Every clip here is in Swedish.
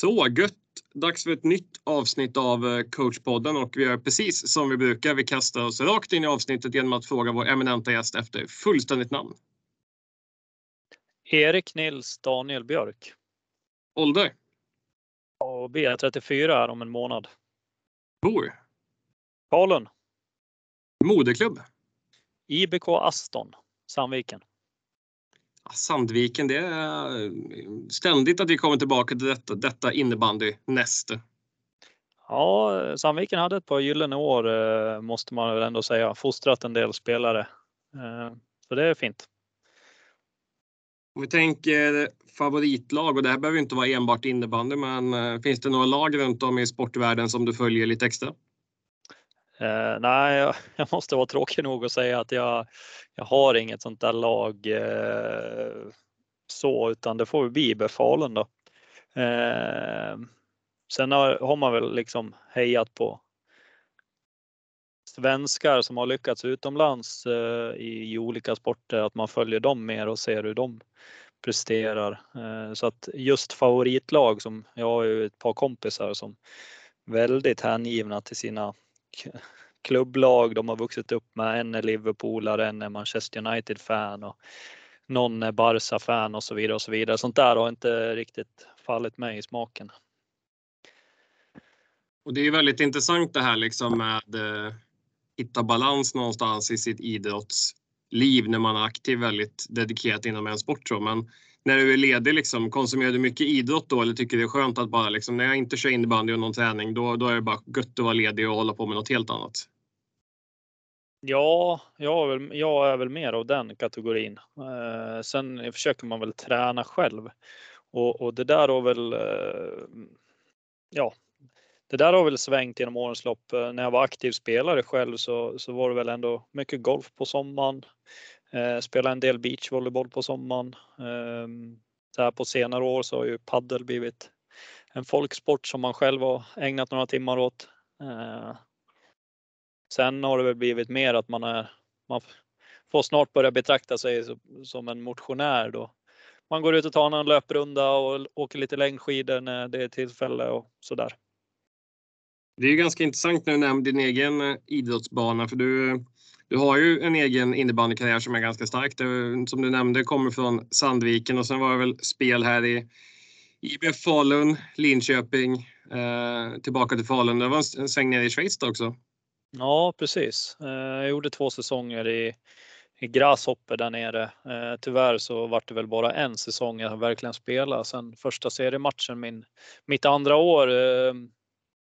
Så gött! Dags för ett nytt avsnitt av eh, coachpodden och vi gör precis som vi brukar. Vi kastar oss rakt in i avsnittet genom att fråga vår eminenta gäst efter fullständigt namn. Erik Nils Daniel Björk. Ålder? Och B34 är om en månad. Bor? Falun. Moderklubb? IBK Aston, Sandviken. Sandviken, det är ständigt att vi kommer tillbaka till detta, detta innebandy näste. Ja, Sandviken hade ett par gyllene år eh, måste man väl ändå säga. Fostrat en del spelare. Eh, så det är fint. Om vi tänker favoritlag och det här behöver inte vara enbart innebandy men eh, finns det några lag runt om i sportvärlden som du följer lite extra? Eh, nej, jag måste vara tråkig nog att säga att jag, jag har inget sånt där lag eh, så, utan det får bli IB Falun då. Eh, sen har, har, man väl liksom hejat på svenskar som har lyckats utomlands eh, i, i, olika sporter, att man följer dem mer och ser hur de presterar. Eh, så att just favoritlag som, jag har ju ett par kompisar som väldigt hängivna till sina klubblag de har vuxit upp med. En är Liverpoolare, en är Manchester United-fan och någon är Barca-fan och så vidare och så vidare. Sånt där har inte riktigt fallit mig i smaken. Och det är väldigt intressant det här liksom med eh, hitta balans någonstans i sitt idrottsliv när man är aktiv väldigt dedikerat inom en sport. Så. Men när du är ledig, liksom, konsumerar du mycket idrott då eller tycker det är skönt att bara liksom, när jag inte kör innebandy och någon träning då, då är det bara gött att vara ledig och hålla på med något helt annat? Ja, jag är väl, jag är väl mer av den kategorin. Eh, sen försöker man väl träna själv och, och det där har väl eh, ja, det där har väl svängt genom årens lopp. Eh, när jag var aktiv spelare själv så, så var det väl ändå mycket golf på sommaren. Eh, spela en del beachvolleyboll på sommaren. Eh, så här på senare år så har ju paddel blivit en folksport som man själv har ägnat några timmar åt. Eh, sen har det väl blivit mer att man är, man får snart börja betrakta sig som en motionär då. Man går ut och tar en löprunda och åker lite längdskidor när det är tillfälle och sådär. Det är ju ganska intressant när du nämner din egen eh, idrottsbana för du eh, du har ju en egen innebandykarriär som är ganska stark. Du, som du nämnde kommer från Sandviken och sen var det väl spel här i IBF Falun, Linköping, eh, tillbaka till Falun. Det var en sväng ner i Schweiz då också. Ja, precis. Eh, jag gjorde två säsonger i, i Grasshopper där nere. Eh, tyvärr så var det väl bara en säsong jag verkligen spelade. Sen första seriematchen min, mitt andra år eh,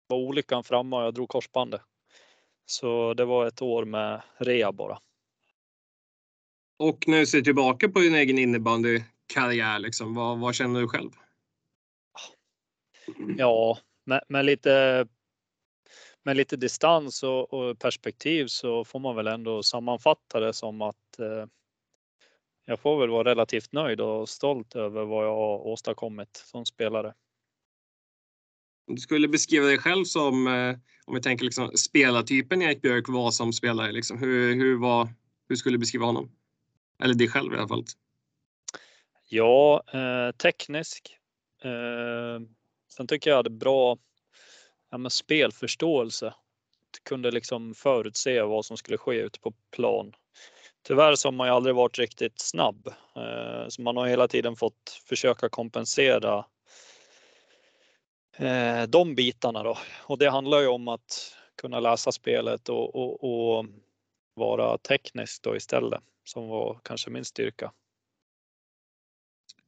var olyckan framme och jag drog korsbandet. Så det var ett år med rea bara. Och när du ser tillbaka på din egen innebandykarriär, liksom, vad, vad känner du själv? Ja, med, med lite med lite distans och, och, perspektiv så får man väl ändå sammanfatta det som att eh, jag får väl vara relativt nöjd och stolt över vad jag har åstadkommit som spelare. Om du skulle beskriva dig själv som, eh, om vi tänker liksom spelartypen Erik Björk var som spelare, liksom, hur, hur, var, hur skulle du beskriva honom? Eller dig själv i alla fall. Ja, eh, teknisk. Eh, sen tycker jag hade bra ja, men spelförståelse. Kunde liksom förutse vad som skulle ske ute på plan. Tyvärr så har man ju aldrig varit riktigt snabb, eh, så man har hela tiden fått försöka kompensera eh, de bitarna då. Och det handlar ju om att kunna läsa spelet och, och, och vara teknisk då istället som var kanske min styrka.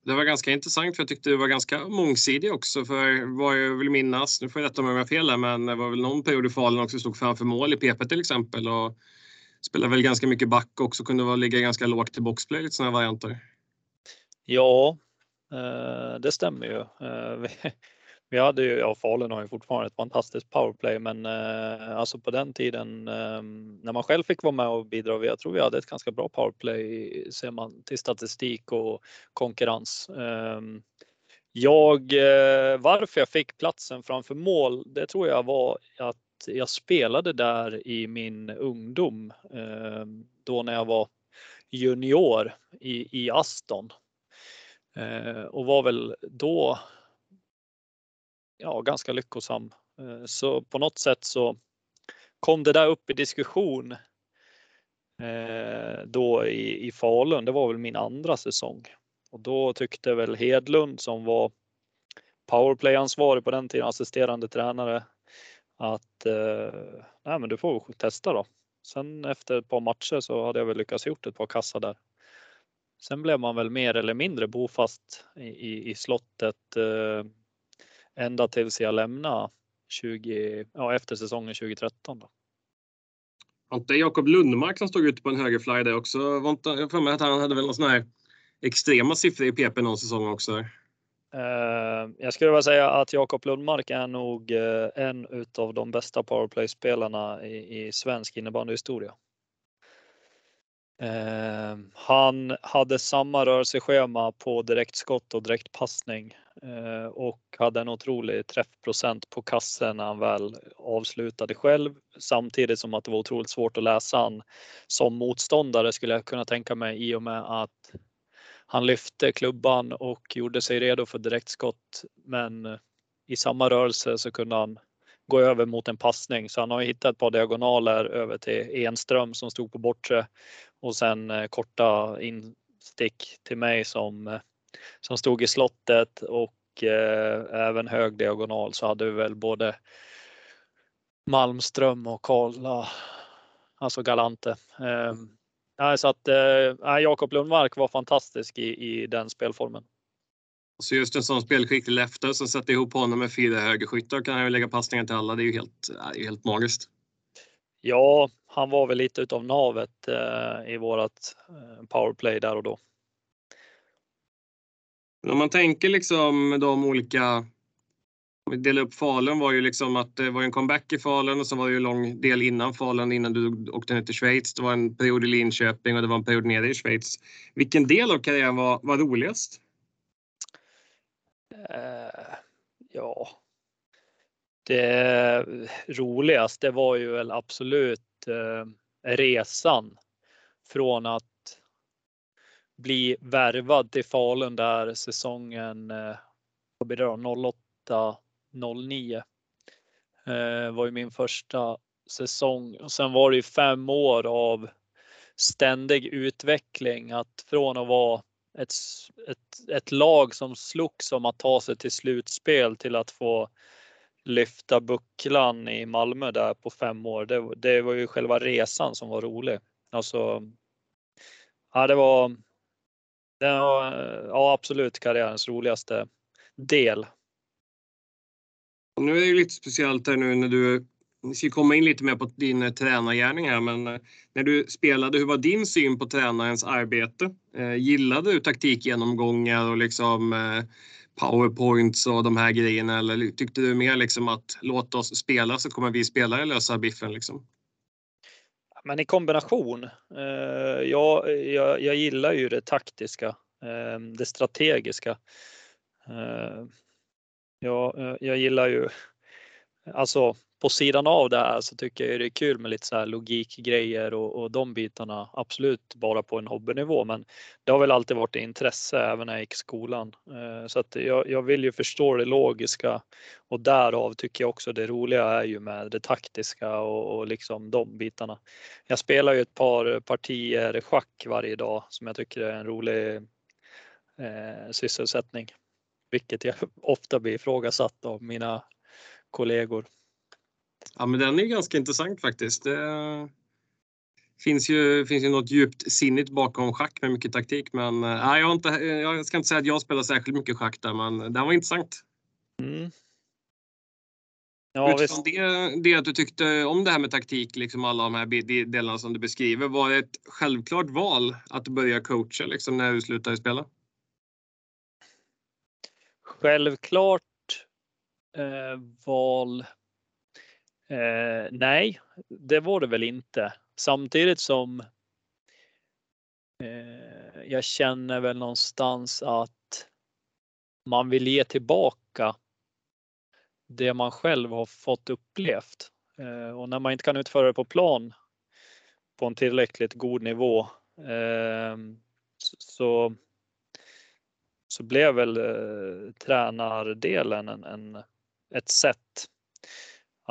Det var ganska intressant för jag tyckte du var ganska mångsidig också för vad jag vill minnas, nu får jag rätta mig om jag har fel här, men det var väl någon period i Falun också stod framför mål i PP till exempel och spelade väl ganska mycket back också, kunde vara ligga ganska lågt till boxplay, lite sådana varianter. Ja, eh, det stämmer ju. Vi hade ju, ja Falun har ju fortfarande ett fantastiskt powerplay men eh, alltså på den tiden eh, när man själv fick vara med och bidra, jag tror vi hade ett ganska bra powerplay ser man till statistik och konkurrens. Eh, jag, eh, varför jag fick platsen framför mål, det tror jag var att jag spelade där i min ungdom ehm, då när jag var junior i, i Aston eh, och var väl då ja, ganska lyckosam. Eh, så på något sätt så kom det där upp i diskussion eh, då i, i Falun. Det var väl min andra säsong och då tyckte väl Hedlund som var powerplay-ansvarig på den tiden, assisterande tränare, att eh, nej, men du får testa då. Sen efter ett par matcher så hade jag väl lyckats gjort ett par kassar där. Sen blev man väl mer eller mindre bofast i, i, i slottet eh, ända tills jag lämnade 20, ja, efter säsongen 2013. Då. Var inte Jakob Lundmark som stod ute på en högerfly där också? Var inte, jag för mig att han hade väl någon sån här extrema siffror i PP någon säsong också? Uh, jag skulle vilja säga att Jakob Lundmark är nog uh, en utav de bästa powerplay-spelarna i, i svensk innebandyhistoria. Uh, han hade samma rörelseschema på direktskott och direktpassning Eh, Eh, och hade en otrolig träffprocent på kassen när han väl avslutade själv samtidigt som att det var otroligt svårt att läsa han som motståndare skulle jag kunna tänka mig i och med att han lyfte klubban och gjorde sig redo för direktskott. Men eh, i samma rörelse så kunde han gå över mot en passning så han har hittat ett par diagonaler över till Enström som stod på bortre och sen eh, korta instick till mig som som stod i slottet och eh, även hög diagonal så hade vi väl både Malmström och Karla, alltså Galante. Eh, så att eh, Jakob Lundmark var fantastisk i, i den spelformen. Så just en sån spelskicklig lefter som sätter ihop honom med fyra högerskyttar kan han ju lägga passningar till alla. Det är ju helt, är helt magiskt. Ja, han var väl lite utav navet eh, i vårat eh, powerplay där och då. Men om man tänker liksom de olika vi delar upp Falun var ju liksom att det var en comeback i Falun och så var det ju en lång del innan Falun innan du åkte ner till Schweiz. Det var en period i Linköping och det var en period nere i Schweiz. Vilken del av karriären var, var roligast? Uh, ja, det roligaste var ju väl absolut uh, resan från att bli värvad till Falun där säsongen eh, vad blir det då, 08 09. Eh, var ju min första säsong och sen var det ju fem år av ständig utveckling att från att vara ett, ett, ett lag som slogs om att ta sig till slutspel till att få lyfta bucklan i Malmö där på fem år. Det, det var ju själva resan som var rolig. Alltså, ja, det var den var eh, ja, absolut karriärens roligaste del. Nu är det lite speciellt här nu när du vi ska komma in lite mer på din eh, tränargärning här, men eh, när du spelade, hur var din syn på tränarens arbete? Gillade du taktikgenomgångar och liksom powerpoints och de här grejerna eller tyckte du mer liksom att låt oss spela så kommer vi spelare lösa biffen liksom? Men i kombination. Eh, jag, jag, jag gillar ju det taktiska, eh, det strategiska. Eh, jag, eh, jag gillar ju, alltså på sidan av det här så tycker jag det är kul med lite så här logikgrejer och, och de bitarna. Absolut bara på en hobbynivå, men det har väl alltid varit intresse även när jag gick i skolan. Eh, så att jag, jag vill ju förstå det logiska och därav tycker jag också det roliga är ju med det taktiska och, och liksom de bitarna. Jag spelar ju ett par partier schack varje dag som jag tycker är en rolig eh, sysselsättning, vilket jag ofta blir ifrågasatt av mina kollegor. Ja, men den är ganska intressant faktiskt. Det finns ju, finns ju något djupt sinnigt bakom schack med mycket taktik. Men äh, jag, har inte, jag ska inte säga att jag spelar särskilt mycket schack där, men den var intressant. Mm. Ja, Utifrån det, det att du tyckte om det här med taktik, liksom alla de här delarna som du beskriver, var det ett självklart val att börja coacha liksom, när du slutade spela? Självklart eh, val Eh, nej, det var det väl inte. Samtidigt som eh, jag känner väl någonstans att man vill ge tillbaka det man själv har fått upplevt. Eh, och när man inte kan utföra det på plan på en tillräckligt god nivå eh, så, så blev väl eh, tränardelen en, en ett sätt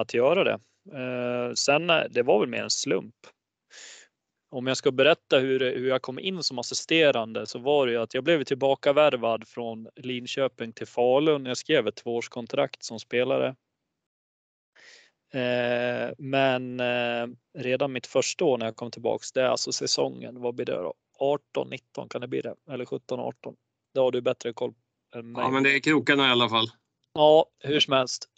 att göra det. Sen det var väl mer en slump. Om jag ska berätta hur, hur jag kom in som assisterande så var det ju att jag blev tillbaka värvad från Linköping till Falun. Jag skrev ett tvåårskontrakt som spelare. Eh, men eh, redan mitt första år när jag kom tillbaks, det är alltså säsongen, vad blir det då? 18, 19 kan det bli det? Eller 17, 18? Det har du bättre koll än mig. Ja, men det är krokarna i alla fall. Ja, hur som helst.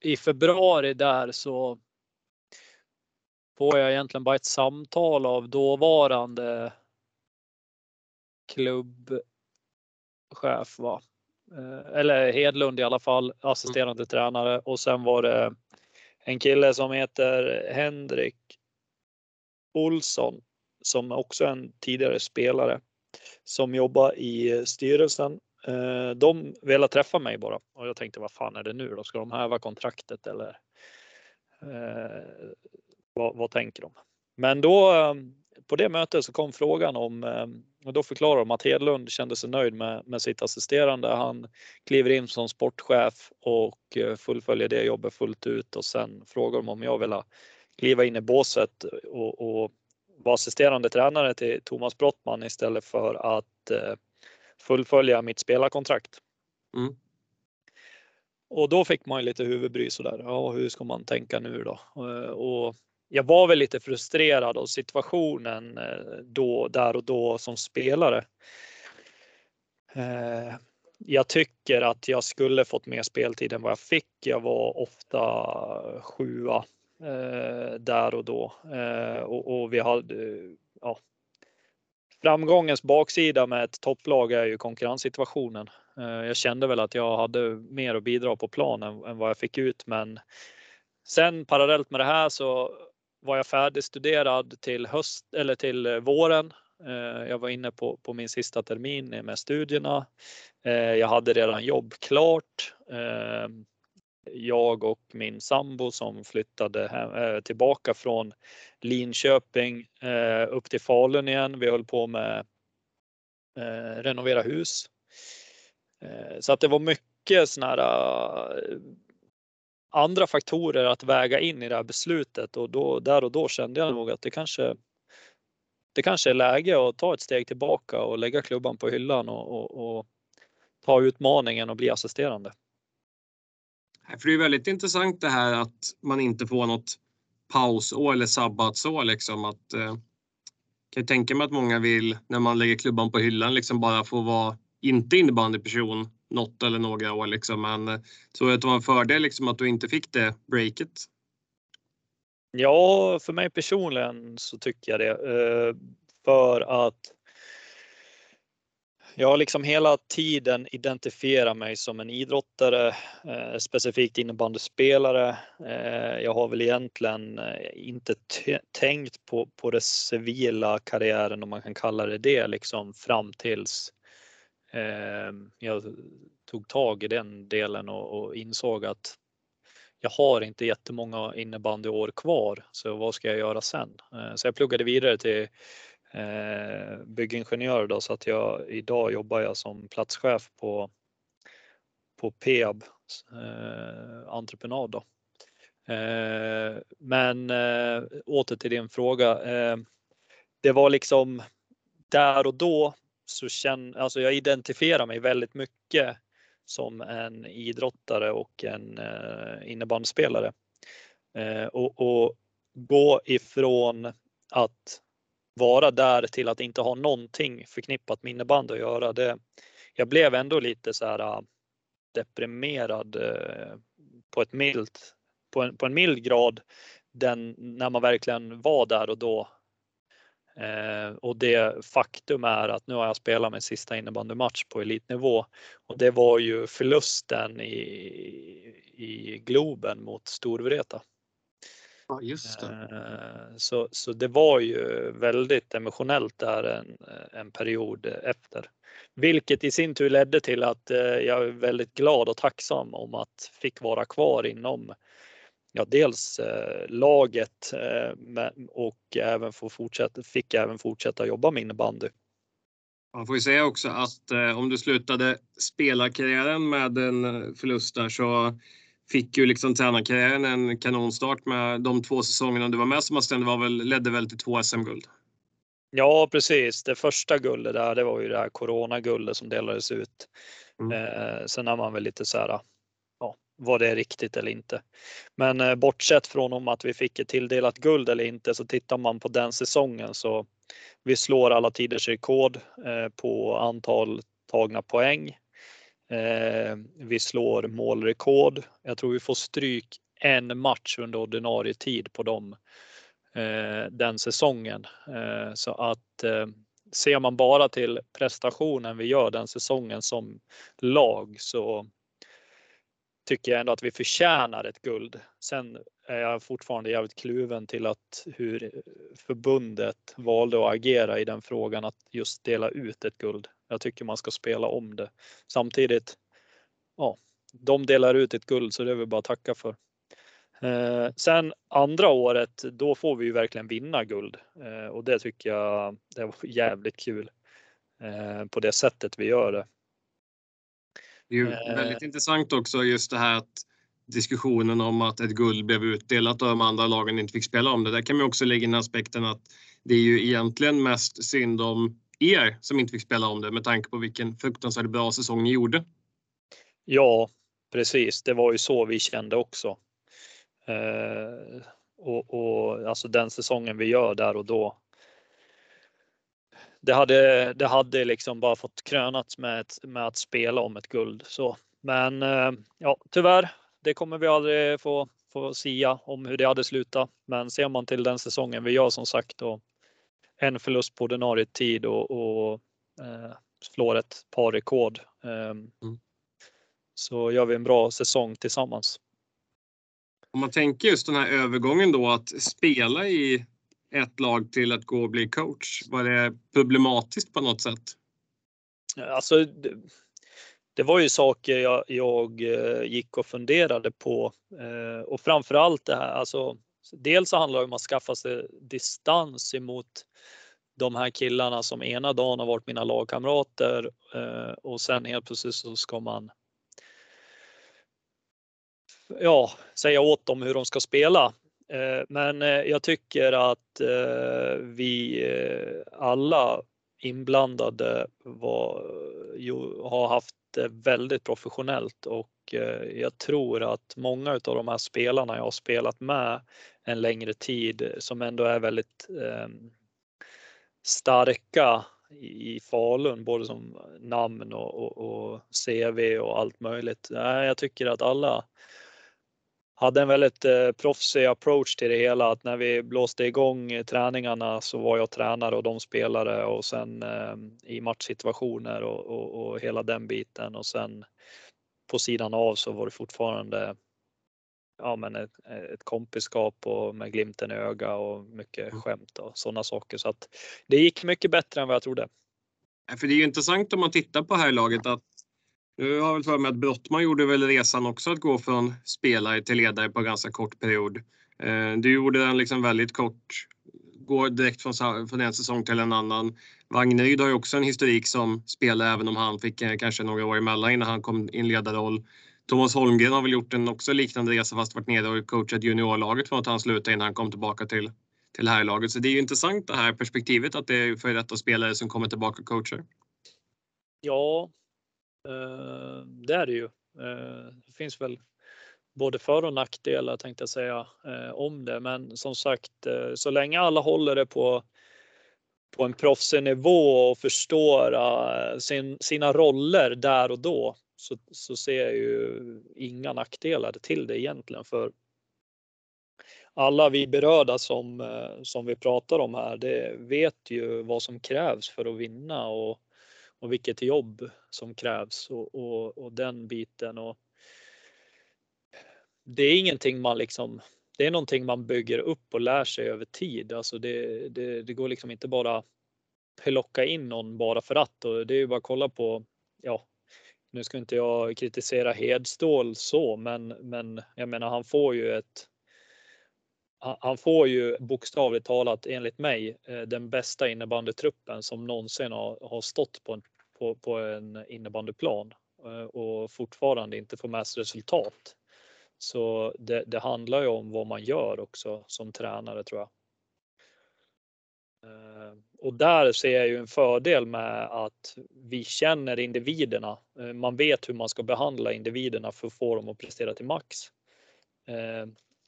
I februari där så får jag egentligen bara ett samtal av dåvarande klubbchef, va? Eh, eller Hedlund i alla fall, assisterande mm. tränare och sen var det en kille som heter Henrik Olsson som också är en tidigare spelare som jobbar i styrelsen. Eh, de ville träffa mig bara och jag tänkte vad fan är det nu då? Ska de häva kontraktet eller eh, vad, vad, tänker de? Men då eh, på det mötet så kom frågan om eh, och då förklarar de att Hedlund kände sig nöjd med, med sitt assisterande. Han kliver in som sportchef och fullföljer det jobbet fullt ut och sen frågar de om jag vill kliva in i båset och, och vara assisterande tränare till Thomas Brottman istället för att eh, fullfölja mitt spelarkontrakt. Mm. Och då fick man lite huvudbry sådär. Ja, hur ska man tänka nu då? Eh, och jag var väl lite frustrerad av situationen eh, då, där och då som spelare. Eh, jag tycker att jag skulle fått mer speltid än vad jag fick. Jag var ofta sjua där och då och, vi hade ja, Framgångens baksida med ett topplag är ju konkurrenssituationen. Eh, jag kände väl att jag hade mer att bidra på planen än vad jag fick ut, men sen parallellt med det här så var jag färdigstuderad till höst eller till eh, våren. Eh, jag var inne på, på min sista termin med studierna. Jag hade redan jobb klart. Jag och min sambo som flyttade hem, eh, tillbaka från Linköping eh, upp till Falun igen. Vi höll på med eh, renovera hus. Så att det var mycket sådana här andra faktorer att väga in i det här beslutet och då, där och då kände jag nog att det kanske det kanske är läge att ta ett steg tillbaka och lägga klubban på hyllan och, och, och ta utmaningen och bli assisterande. För det är väldigt intressant det här att man inte får något pausår eller sabbatsår liksom att eh, kan jag tänka mig att många vill när man lägger klubban på hyllan liksom bara få vara inte innebandyperson något eller några år liksom. Men eh, tror du att det var en fördel liksom att du inte fick det breaket? Ja, för mig personligen så tycker jag det. Eh, för att jag har liksom hela tiden identifierat mig som en idrottare, eh, specifikt innebandyspelare. Eh, jag har väl egentligen eh, inte tänkt på, på det civila karriären om man kan kalla det det liksom fram tills eh, jag tog tag i den delen och, och insåg att jag har inte jättemånga innebandyår kvar, så vad ska jag göra sen? Eh, så jag pluggade vidare till eh, byggingenjör då, så att jag idag jobbar jag som platschef på, på Peab eh, entreprenad. Då. Eh, men eh, åter till din fråga. Eh, det var liksom där och då så känner, alltså jag identifierar mig väldigt mycket som en idrottare och en eh, innebandyspelare. Eh, och, och gå ifrån att vara där till att inte ha någonting förknippat med innebandy att göra. Det, jag blev ändå lite så här äh, deprimerad äh, på ett milt, på en, på en mild grad den, när man verkligen var där och då Eh, och det faktum är att nu har jag spelat min sista innebandymatch på elitnivå och det var ju förlusten i, i Globen mot Storvreta. Ja, just det. Eh, så, så det var ju väldigt emotionellt där en, en period efter. Vilket i sin tur ledde till att eh, jag är väldigt glad och tacksam om att fick vara kvar inom ja, dels eh, laget och även få fortsätta, fick även fortsätta jobba med innebandy. Man får ju säga också att eh, om du slutade spelarkarriären med en förlust där så fick ju liksom tränarkarriären en kanonstart med de två säsongerna du var med som assistent. var väl, ledde väl till två SM-guld? Ja, precis. Det första guldet där, det var ju det här coronaguldet som delades ut. Mm. Eh, sen har man väl lite så här, ja, var det riktigt eller inte? Men eh, bortsett från om att vi fick ett tilldelat guld eller inte så tittar man på den säsongen så vi slår alla tiders rekord eh, på antal tagna poäng. Eh, vi slår målrekord. Jag tror vi får stryk en match under ordinarie tid på dem eh, den säsongen. Eh, så att eh, ser man bara till prestationen vi gör den säsongen som lag så tycker jag ändå att vi förtjänar ett guld. Sen är jag fortfarande jävligt kluven till att hur förbundet valde att agera i den frågan att just dela ut ett guld. Jag tycker man ska spela om det. Samtidigt, ja, de delar ut ett guld så det är väl bara att tacka för. Eh, sen andra året, då får vi ju verkligen vinna guld eh, och det tycker jag det var jävligt kul eh, på det sättet vi gör det. Det är ju väldigt intressant också just det här att diskussionen om att ett guld blev utdelat och de andra lagen inte fick spela om det. Där kan man också lägga in aspekten att det är ju egentligen mest synd om er som inte fick spela om det med tanke på vilken fruktansvärt bra säsong ni gjorde. Ja, precis. Det var ju så vi kände också. Eh, och, och alltså den säsongen vi gör där och då. Det hade, det hade liksom bara fått krönats med, ett, med att spela om ett guld. Så. Men eh, ja, tyvärr det kommer vi aldrig få, få sia om hur det hade slutat. Men ser man till den säsongen vi gör som sagt och en förlust på ordinarie tid och, och eh, slår ett par rekord. Eh, mm. Så gör vi en bra säsong tillsammans. Om man tänker just den här övergången då att spela i ett lag till att gå och bli coach. Var det problematiskt på något sätt? Alltså, det var ju saker jag, jag eh, gick och funderade på eh, och framförallt det här, alltså dels så handlar det om att skaffa sig distans emot de här killarna som ena dagen har varit mina lagkamrater eh, och sen helt plötsligt så ska man ja, säga åt dem hur de ska spela. Eh, men eh, jag tycker att vi alla inblandade var, har haft väldigt professionellt och eh, jag tror att många av de här spelarna jag har spelat med en längre tid som ändå är väldigt eh, starka i Falun, både som namn och, och, och, CV och allt möjligt. Jag tycker att alla hade en väldigt eh, proffsig approach till det hela. Att när vi blåste igång träningarna så var jag tränare och de spelare och sen eh, i matchsituationer och, och, och, hela den biten och sen på sidan av så var det fortfarande ja, men ett, ett kompiskap och med glimten i öga och mycket mm. skämt och sådana saker. Så att det gick mycket bättre än vad jag trodde. För det är ju intressant om man tittar på här laget att Eh, nu har väl för mig att Brottman gjorde väl resan också att gå från spelare till ledare på ganska kort period. Eh, du gjorde den liksom väldigt kort, går direkt från, från en säsong till en annan. Wagneryd har ju också en historik som spelare även om han fick eh, kanske några år emellan innan han kom i en ledarroll. Thomas Holmgren har väl gjort en också liknande resa fast varit nere och coachat juniorlaget från att han slutade innan han kom tillbaka till, till herrlaget. här laget. Så det är ju intressant det här perspektivet att det är före detta spelare som kommer tillbaka och coachar. Ja, Eh, det är det ju. Eh, det finns väl både för och nackdelar tänkte jag säga eh, om det. Men som sagt, så länge alla håller det på på en proffsig nivå och förstår sin, sina roller där och då så, så ser jag ju inga nackdelar till det egentligen för alla vi berörda som, som vi pratar om här, det vet ju vad som krävs för att vinna och och vilket jobb som krävs och, och, och den biten. Och det är ingenting man liksom, det är någonting man bygger upp och lär sig över tid. Alltså det, det, det går liksom inte bara plocka in någon bara för att och det är ju bara att kolla på, ja, nu ska inte jag kritisera Hedstål så, men, men jag menar han får ju ett han får ju bokstavligt talat enligt mig eh, den bästa innebandytruppen som någonsin har, har stått på en, på, på en innebandyplan eh, och fortfarande inte får med sig resultat. Så det, det, handlar ju om vad man gör också som tränare tror jag. Eh, och där ser jag ju en fördel med att vi känner individerna. Man vet hur man ska behandla individerna för att få dem att prestera till max.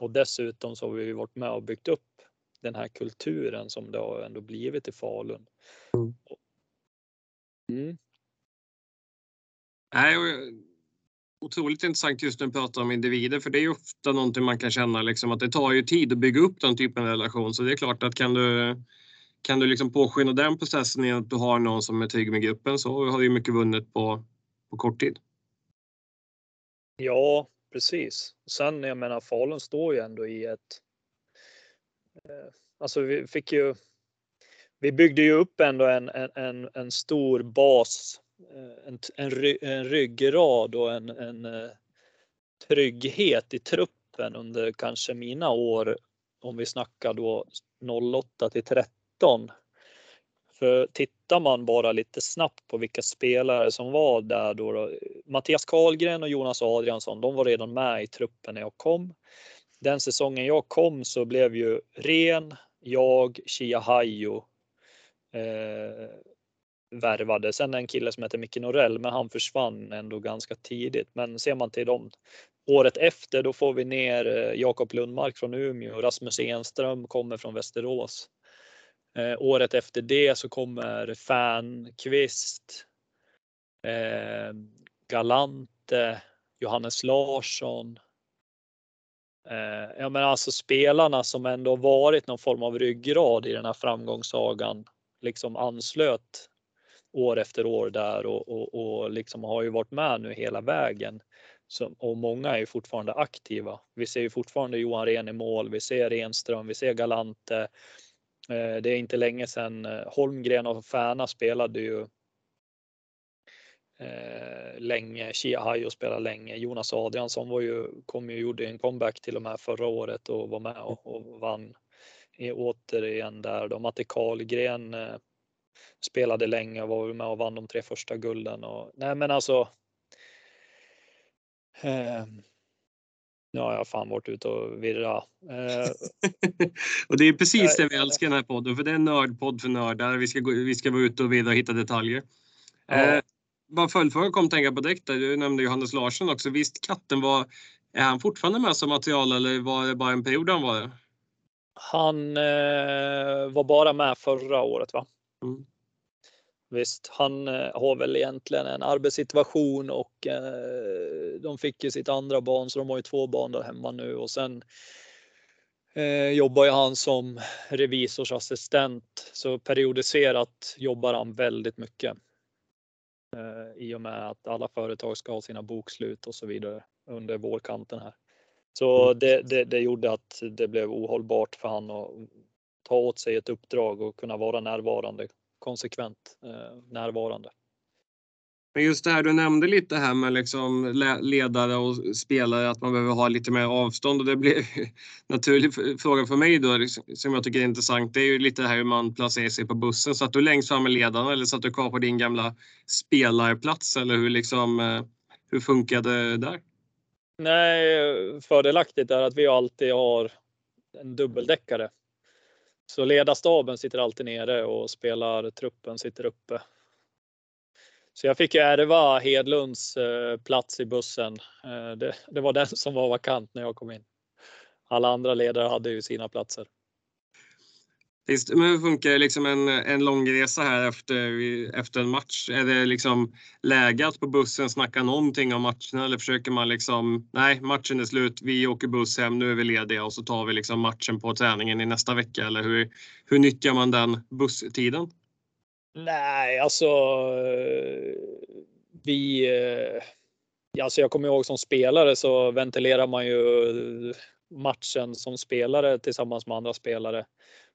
Och dessutom så har vi varit med och byggt upp den här kulturen som det har ändå blivit i Falun. Mm. mm. Nej, otroligt intressant just när du pratar om individer för det är ju ofta någonting man kan känna liksom att det tar ju tid att bygga upp den typen av relation så det är klart att kan du kan du liksom påskynda den processen genom att du har någon som är trygg med gruppen så har du mycket vunnet på, på kort tid. Ja, precis. Sen jag menar Falun står ju ändå i ett. Eh, alltså vi fick ju. Vi byggde ju upp ändå en, en, en stor bas, eh, en, en, ry, en ryggrad och en, en eh, trygghet i truppen under kanske mina år. Om vi snackar då 08 till 13 för tittar man bara lite snabbt på vilka spelare som var där då, då Mattias Karlgren och Jonas Adriansson, de var redan med i truppen när jag kom. Den säsongen jag kom så blev ju Ren, jag, Chia Hayo eh, värvade. Sen en kille som heter Micke Norell, men han försvann ändå ganska tidigt. Men ser man till dem året efter, då får vi ner eh, Jakob Lundmark från Umeå, Rasmus Enström kommer från Västerås. Eh, året efter det så kommer Fernqvist, eh, Galante, Johannes Larsson. Eh, ja, men alltså spelarna som ändå varit någon form av ryggrad i den här framgångssagan liksom anslöt år efter år där och, och, och liksom har ju varit med nu hela vägen. Så, och många är ju fortfarande aktiva. Vi ser ju fortfarande Johan Ren i mål, vi ser Renström. vi ser Galante, Eh, det är inte länge sedan eh, Holmgren och Färna spelade ju eh, länge. Chia spelade länge. Jonas Adriansson var ju, kom ju, gjorde en comeback till och med förra året och var med och, och vann återigen där. Då Matte Karlgren spelade länge och var med och vann de tre första gulden. Och, nej men alltså. Eh, nu har jag fan varit ute och virra. Eh, och det är precis det vi älskar den här podden, för det är en nördpodd för nördar. Vi ska, gå, vi ska vara ute och virra och hitta detaljer. Ja. Eh, bara följdfråga kom tänka på direkt. Du nämnde Johannes Larsson också. Visst, katten var, är han fortfarande med som material eller var det bara en period han var det? Han eh, var bara med förra året va? Mm. Visst, han eh, har väl egentligen en arbetssituation och eh, de fick ju sitt andra barn så de har ju två barn där hemma nu och sen eh, jobbar ju han som revisorsassistent så periodiserat jobbar han väldigt mycket. Eh, I och med att alla företag ska ha sina bokslut och så vidare under vårkanten här. Så mm. det, det, det gjorde att det blev ohållbart för han att ta åt sig ett uppdrag och kunna vara närvarande konsekvent eh, närvarande. Men just det här du nämnde lite här med liksom ledare och spelare att man behöver ha lite mer avstånd och det blir en naturlig fråga för mig då liksom, som jag tycker är intressant. Det är ju lite här hur man placerar sig på bussen. Satt du längst fram med ledarna eller satt du kvar på din gamla spelarplats eller hur liksom eh, hur funkade det där? Nej, fördelaktigt är att vi alltid har en dubbeldäckare så ledarstaben sitter alltid nere och spelartruppen sitter uppe. Så jag fick ju ärva Hedlunds eh, plats i bussen. Eh, det, det, var den som var vakant när jag kom in. Alla andra ledare hade ju sina platser. Visst, men hur funkar liksom en, en lång resa här efter, efter en match? Är det liksom läge att på bussen snacka någonting om matcherna eller försöker man liksom, nej matchen är slut, vi åker buss hem, nu är vi lediga och så tar vi liksom matchen på träningen i nästa vecka eller hur, hur nyttjar man den busstiden? Nej, alltså eh, vi eh, Alltså jag kommer ihåg som spelare så ventilerar man ju matchen som spelare tillsammans med andra spelare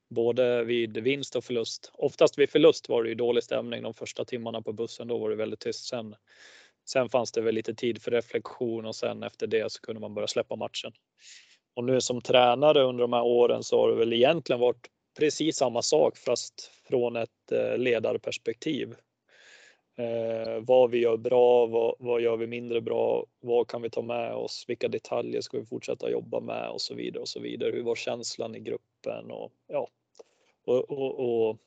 både vid vinst och förlust. Oftast vid förlust var det ju dålig stämning de första timmarna på bussen. Då var det väldigt tyst. Sen, sen fanns det väl lite tid för reflektion och sen efter det så kunde man börja släppa matchen. och nu som tränare under de här åren så har det väl egentligen varit precis samma sak fast från ett eh, ledarperspektiv. Eh, vad vi gör bra, vad, vad gör vi mindre bra, vad kan vi ta med oss, vilka detaljer ska vi fortsätta jobba med och så vidare och så vidare. Hur var känslan i gruppen och ja, och, och, och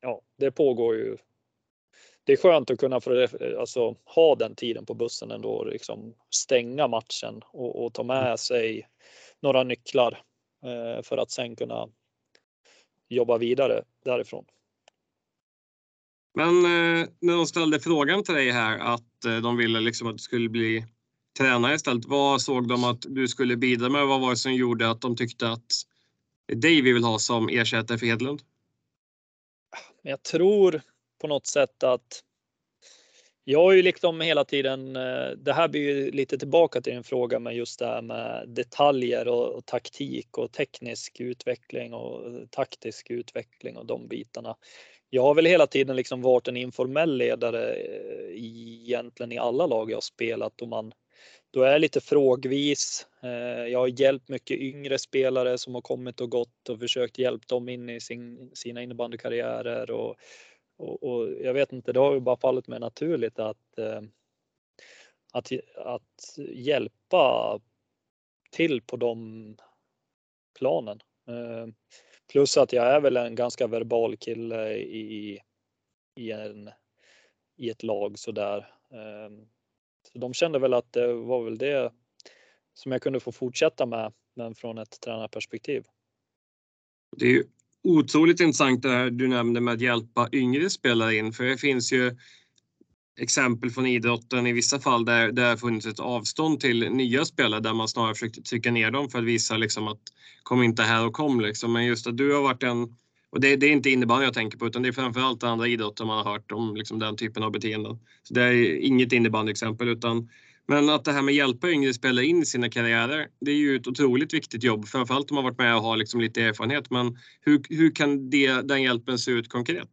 ja, det pågår ju. Det är skönt att kunna få, alltså, ha den tiden på bussen ändå, liksom stänga matchen och, och ta med sig några nycklar eh, för att sen kunna jobba vidare därifrån. Men eh, när de ställde frågan till dig här att eh, de ville liksom att du skulle bli tränare istället. Vad såg de att du skulle bidra med? Vad var det som gjorde att de tyckte att det är dig vi vill ha som ersättare för Hedlund? Jag tror på något sätt att jag har ju liksom hela tiden, eh, det här blir ju lite tillbaka till din fråga med just det här med detaljer och, och, taktik och teknisk utveckling och eh, taktisk utveckling och de bitarna. Jag har väl hela tiden liksom varit en informell ledare eh, egentligen i alla lag jag spelat och man då är jag lite frågvis. Eh, jag har hjälpt mycket yngre spelare som har kommit och gått och försökt hjälpa dem in i sin, sina innebandykarriärer och och, och, jag vet inte, det har ju bara fallit mig naturligt att, eh, att, att hjälpa till på de planen. Plus att jag är väl en ganska verbal kille i, i, en, i ett lag sådär. Ehm, så de kände väl att det var väl det som jag kunde få fortsätta med, men från ett tränarperspektiv. Det är ju otroligt intressant det här du nämnde med att hjälpa yngre spelare in, för det finns ju exempel från idrotten i vissa fall där det har funnits ett avstånd till nya spelare där man snarare försökt trycka ner dem för att visa liksom att kom inte här och kom liksom. Men just att du har varit en och det, det är inte innebandy jag tänker på utan det är framförallt andra idrotter man har hört om liksom den typen av beteenden. Så det är inget innebandyexempel utan men att det här med att hjälpa yngre spelare in i sina karriärer, det är ju ett otroligt viktigt jobb. Framförallt om man varit med och har liksom lite erfarenhet. Men hur, hur kan det, den hjälpen se ut konkret?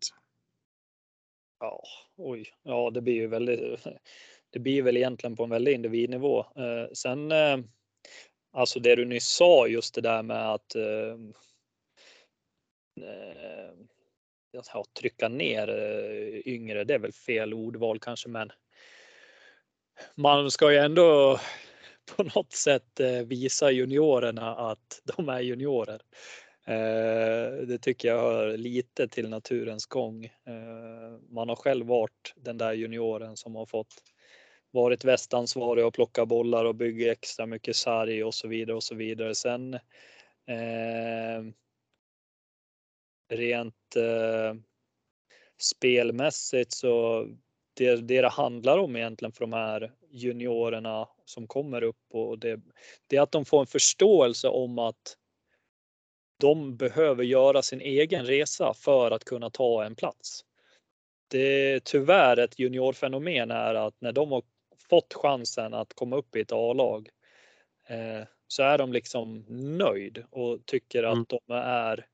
Ja, oj, ja det blir ju väldigt, det blir väl egentligen på en väldigt individnivå. Eh, sen, eh, alltså det du nyss sa, just det där med att eh, eh ja, trycka ner eh, yngre, det är väl fel ordval kanske, men man ska ju ändå på något sätt eh, visa juniorerna att de är juniorer. Eh, det tycker jag hör lite till naturens gång. Eh, man har själv varit den där junioren som har fått varit västansvarig och plocka bollar och bygga extra mycket sarg och så vidare och så vidare. Sen eh, rent eh, spelmässigt så det, det det handlar om egentligen för de här juniorerna som kommer upp och det, det är att de får en förståelse om att de behöver göra sin egen resa för att kunna ta en plats. Det är tyvärr ett juniorfenomen är att när de har fått chansen att komma upp i ett A-lag eh, så är de liksom nöjd och tycker att mm. de är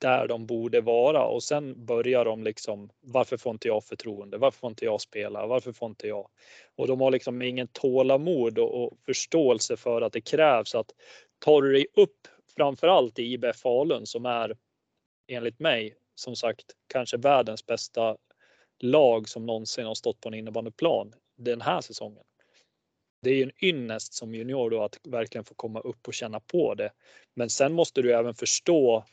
där de borde vara och sen börjar de liksom varför får inte jag förtroende? Varför får inte jag spela? Varför får inte jag? Och de har liksom ingen tålamod och, och förståelse för att det krävs att tar du dig upp framförallt i IBF Falun som är enligt mig som sagt kanske världens bästa lag som någonsin har stått på en innebandyplan den här säsongen. Det är ju en ynnest som junior då att verkligen få komma upp och känna på det. Men sen måste du även förstå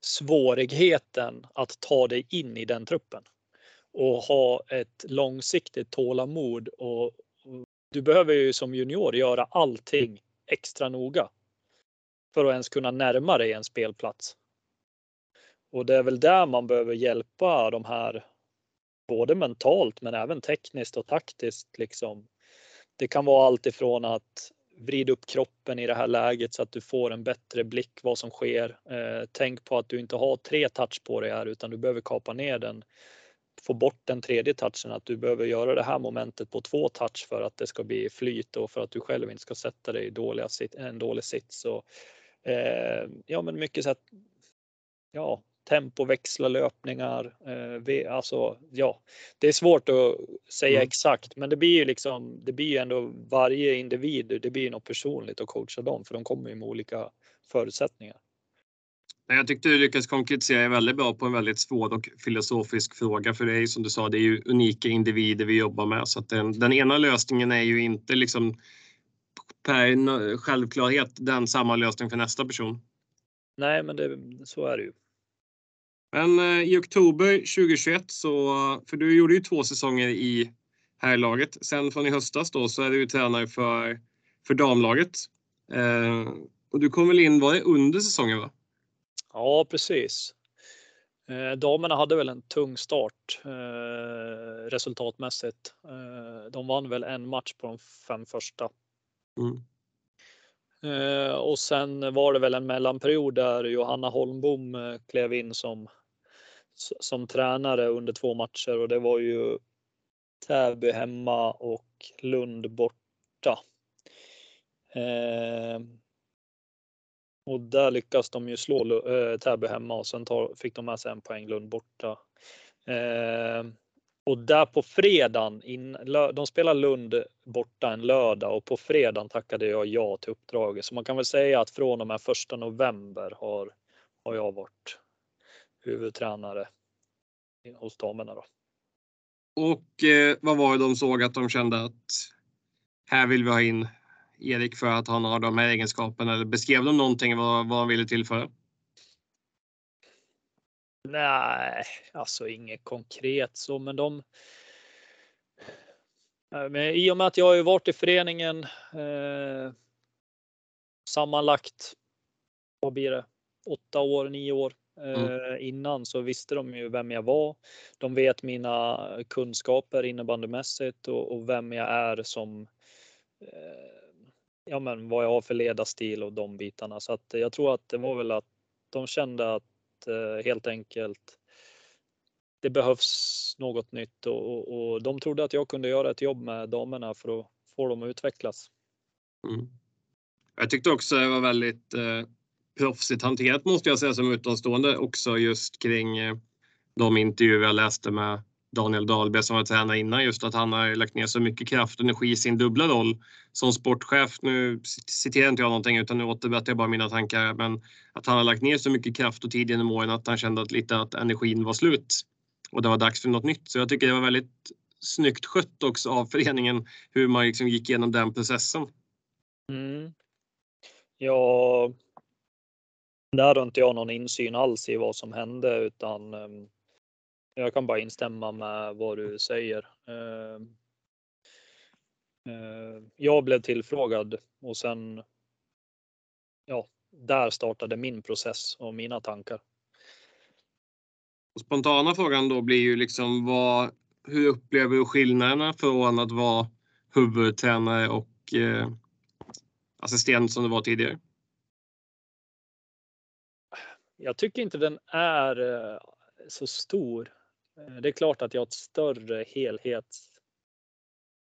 svårigheten att ta dig in i den truppen och ha ett långsiktigt tålamod och du behöver ju som junior göra allting extra noga för att ens kunna närma dig en spelplats. Och det är väl där man behöver hjälpa de här både mentalt men även tekniskt och taktiskt liksom. Det kan vara allt ifrån att vrida upp kroppen i det här läget så att du får en bättre blick vad som sker. Eh, tänk på att du inte har tre touch på dig här utan du behöver kapa ner den. Få bort den tredje touchen, att du behöver göra det här momentet på två touch för att det ska bli flyt och för att du själv inte ska sätta dig i dåliga, en dålig sits. Och, eh, ja, men mycket så att ja, tempoväxla löpningar. Eh, alltså, ja, det är svårt att säga mm. exakt, men det blir ju liksom, det blir ju ändå varje individ, det blir ju något personligt att coacha dem, för de kommer ju med olika förutsättningar. Jag tyckte du lyckades konkretisera väldigt bra på en väldigt svår och filosofisk fråga. För ju som du sa, det är ju unika individer vi jobbar med. Så att den, den ena lösningen är ju inte liksom per självklarhet den samma lösning för nästa person. Nej, men det, så är det ju. Men eh, i oktober 2021 så, för du gjorde ju två säsonger i herrlaget. Sen från i höstas då så är du tränare för, för damlaget. Eh, och du kom väl in, var det under säsongen va? Ja, precis. Eh, damerna hade väl en tung start eh, resultatmässigt. Eh, de vann väl en match på de fem första. Mm. Eh, och sen var det väl en mellanperiod där Johanna Holmbom eh, klev in som, som tränare under två matcher och det var ju Täby hemma och Lund borta. Eh, och där lyckas de ju slå eh, Täby hemma och sen tar, fick de med sig en poäng Lund borta. Eh, och där på fredagen, in, de spelar Lund borta en lördag och på fredagen tackade jag ja till uppdraget. Så man kan väl säga att från och med första november har, har jag varit huvudtränare hos damerna. Då. Och eh, vad var det de såg att de kände att här vill vi ha in Erik för att han har de här egenskaperna? Eller beskrev de någonting vad, vad han ville tillföra? Nej, alltså inget konkret så, men de. Men I och med att jag har varit i föreningen eh, sammanlagt. Vad blir det? Åtta år, nio år eh, mm. innan så visste de ju vem jag var. De vet mina kunskaper innebandymässigt och, och vem jag är som eh, ja, men vad jag har för ledarstil och de bitarna. Så att jag tror att det var väl att de kände att Eh, helt enkelt det behövs något nytt och, och, och, de trodde att jag kunde göra ett jobb med damerna för att få dem att utvecklas. Mm. Jag tyckte också det var väldigt eh, proffsigt hanterat måste jag säga som utomstående också just kring eh, de intervjuer jag läste med Daniel Dahlberg som var tränare innan just att han har lagt ner så mycket kraft och energi i sin dubbla roll som sportchef. Nu citerar inte jag någonting utan nu återberättar jag bara mina tankar. Men att han har lagt ner så mycket kraft och tid genom åren att han kände att lite att energin var slut och det var dags för något nytt. Så jag tycker det var väldigt snyggt skött också av föreningen hur man liksom gick igenom den processen. Mm. Ja, där har inte jag någon insyn alls i vad som hände utan ehm, jag kan bara instämma med vad du säger. Ehm, eh, jag blev tillfrågad och sen. Ja, där startade min process och mina tankar. Spontana frågan då blir ju liksom vad, hur upplever du skillnaderna från att vara huvudtränare och eh, assistent som du var tidigare? Jag tycker inte den är eh, så stor. Eh, det är klart att jag har ett större helhet.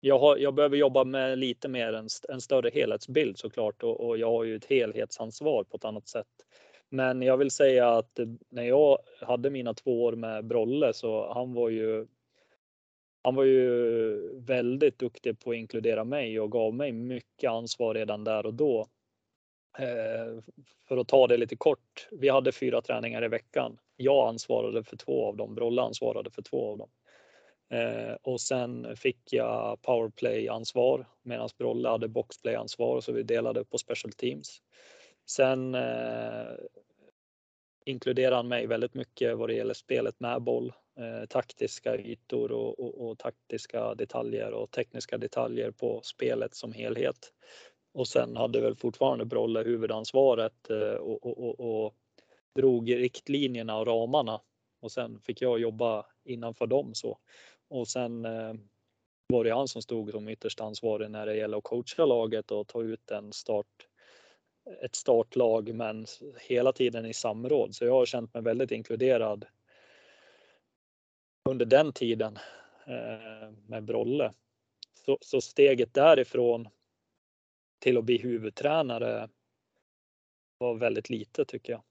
Jag, har, jag behöver jobba med lite mer en, en större helhetsbild såklart och, och jag har ju ett helhetsansvar på ett annat sätt. Men jag vill säga att när jag hade mina två år med Brolle så han var ju han var ju väldigt duktig på att inkludera mig och gav mig mycket ansvar redan där och då. Eh, för att ta det lite kort. Vi hade fyra träningar i veckan jag ansvarade för två av dem, Brolle ansvarade för två av dem. Eh, och sen fick jag powerplay-ansvar medan Brolle hade boxplay-ansvar så vi delade på special teams. Sen eh, inkluderade han mig väldigt mycket vad det gäller spelet med boll, eh, taktiska ytor och, och, och, taktiska detaljer och tekniska detaljer på spelet som helhet. Och sen hade väl fortfarande Brolle huvudansvaret eh, och, och drog riktlinjerna och ramarna och sen fick jag jobba innanför dem så. Och sen eh, var det han som stod som ytterst ansvarig när det gäller att coacha laget och ta ut en start, ett startlag, men hela tiden i samråd. Så jag har känt mig väldigt inkluderad under den tiden eh, med Brolle. Så, så steget därifrån till att bli huvudtränare var väldigt lite tycker jag.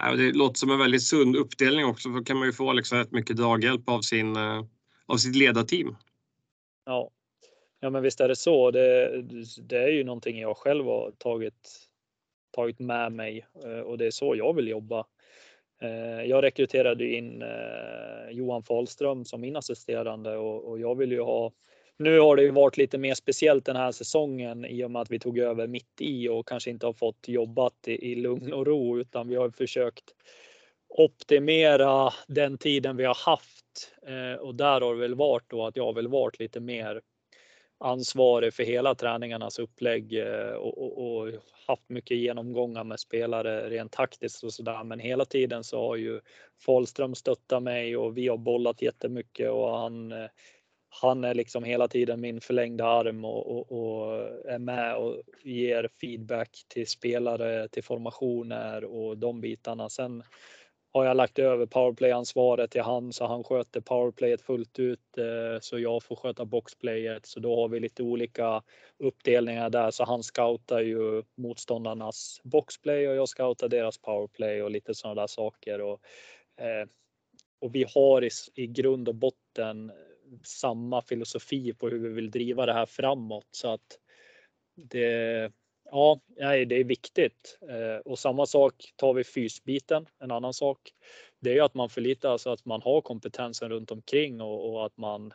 Äh, det låter som en väldigt sund uppdelning också, då kan man ju få liksom rätt mycket draghjälp av, sin, eh, av sitt ledarteam. Ja. ja, men visst är det så. Det, det är ju någonting jag själv har tagit, tagit med mig eh, och det är så jag vill jobba. Eh, jag rekryterade in Johan Fahlström som min assisterande och jag vill ju ha nu har det ju varit lite mer speciellt den här säsongen i och med att vi tog över mitt i och kanske inte har fått jobbat i, i lugn och ro utan vi har försökt optimera den tiden vi har haft eh, och där har det väl varit då att jag har väl varit lite mer ansvarig för hela träningarnas upplägg eh, och, och, och, haft mycket genomgångar med spelare rent taktiskt och sådär. Men hela tiden så har ju Fahlström stöttat mig och vi har bollat jättemycket och han eh, han är liksom hela tiden min förlängda arm och, och, och, är med och ger feedback till spelare, till formationer och de bitarna. Sen har jag lagt över powerplay-ansvaret till han så han sköter powerplayet fullt ut eh, så jag får sköta boxplayet. Så då har vi lite olika uppdelningar där så han scoutar ju motståndarnas boxplay och jag scoutar deras powerplay och lite sådana där saker. Och, eh, och vi har i, i grund och botten samma filosofi på hur vi vill driva det här framåt så att det. Ja, nej, det är viktigt eh, och samma sak tar vi fysbiten. En annan sak. Det är ju att man förlitar sig att man har kompetensen runt omkring och, och att man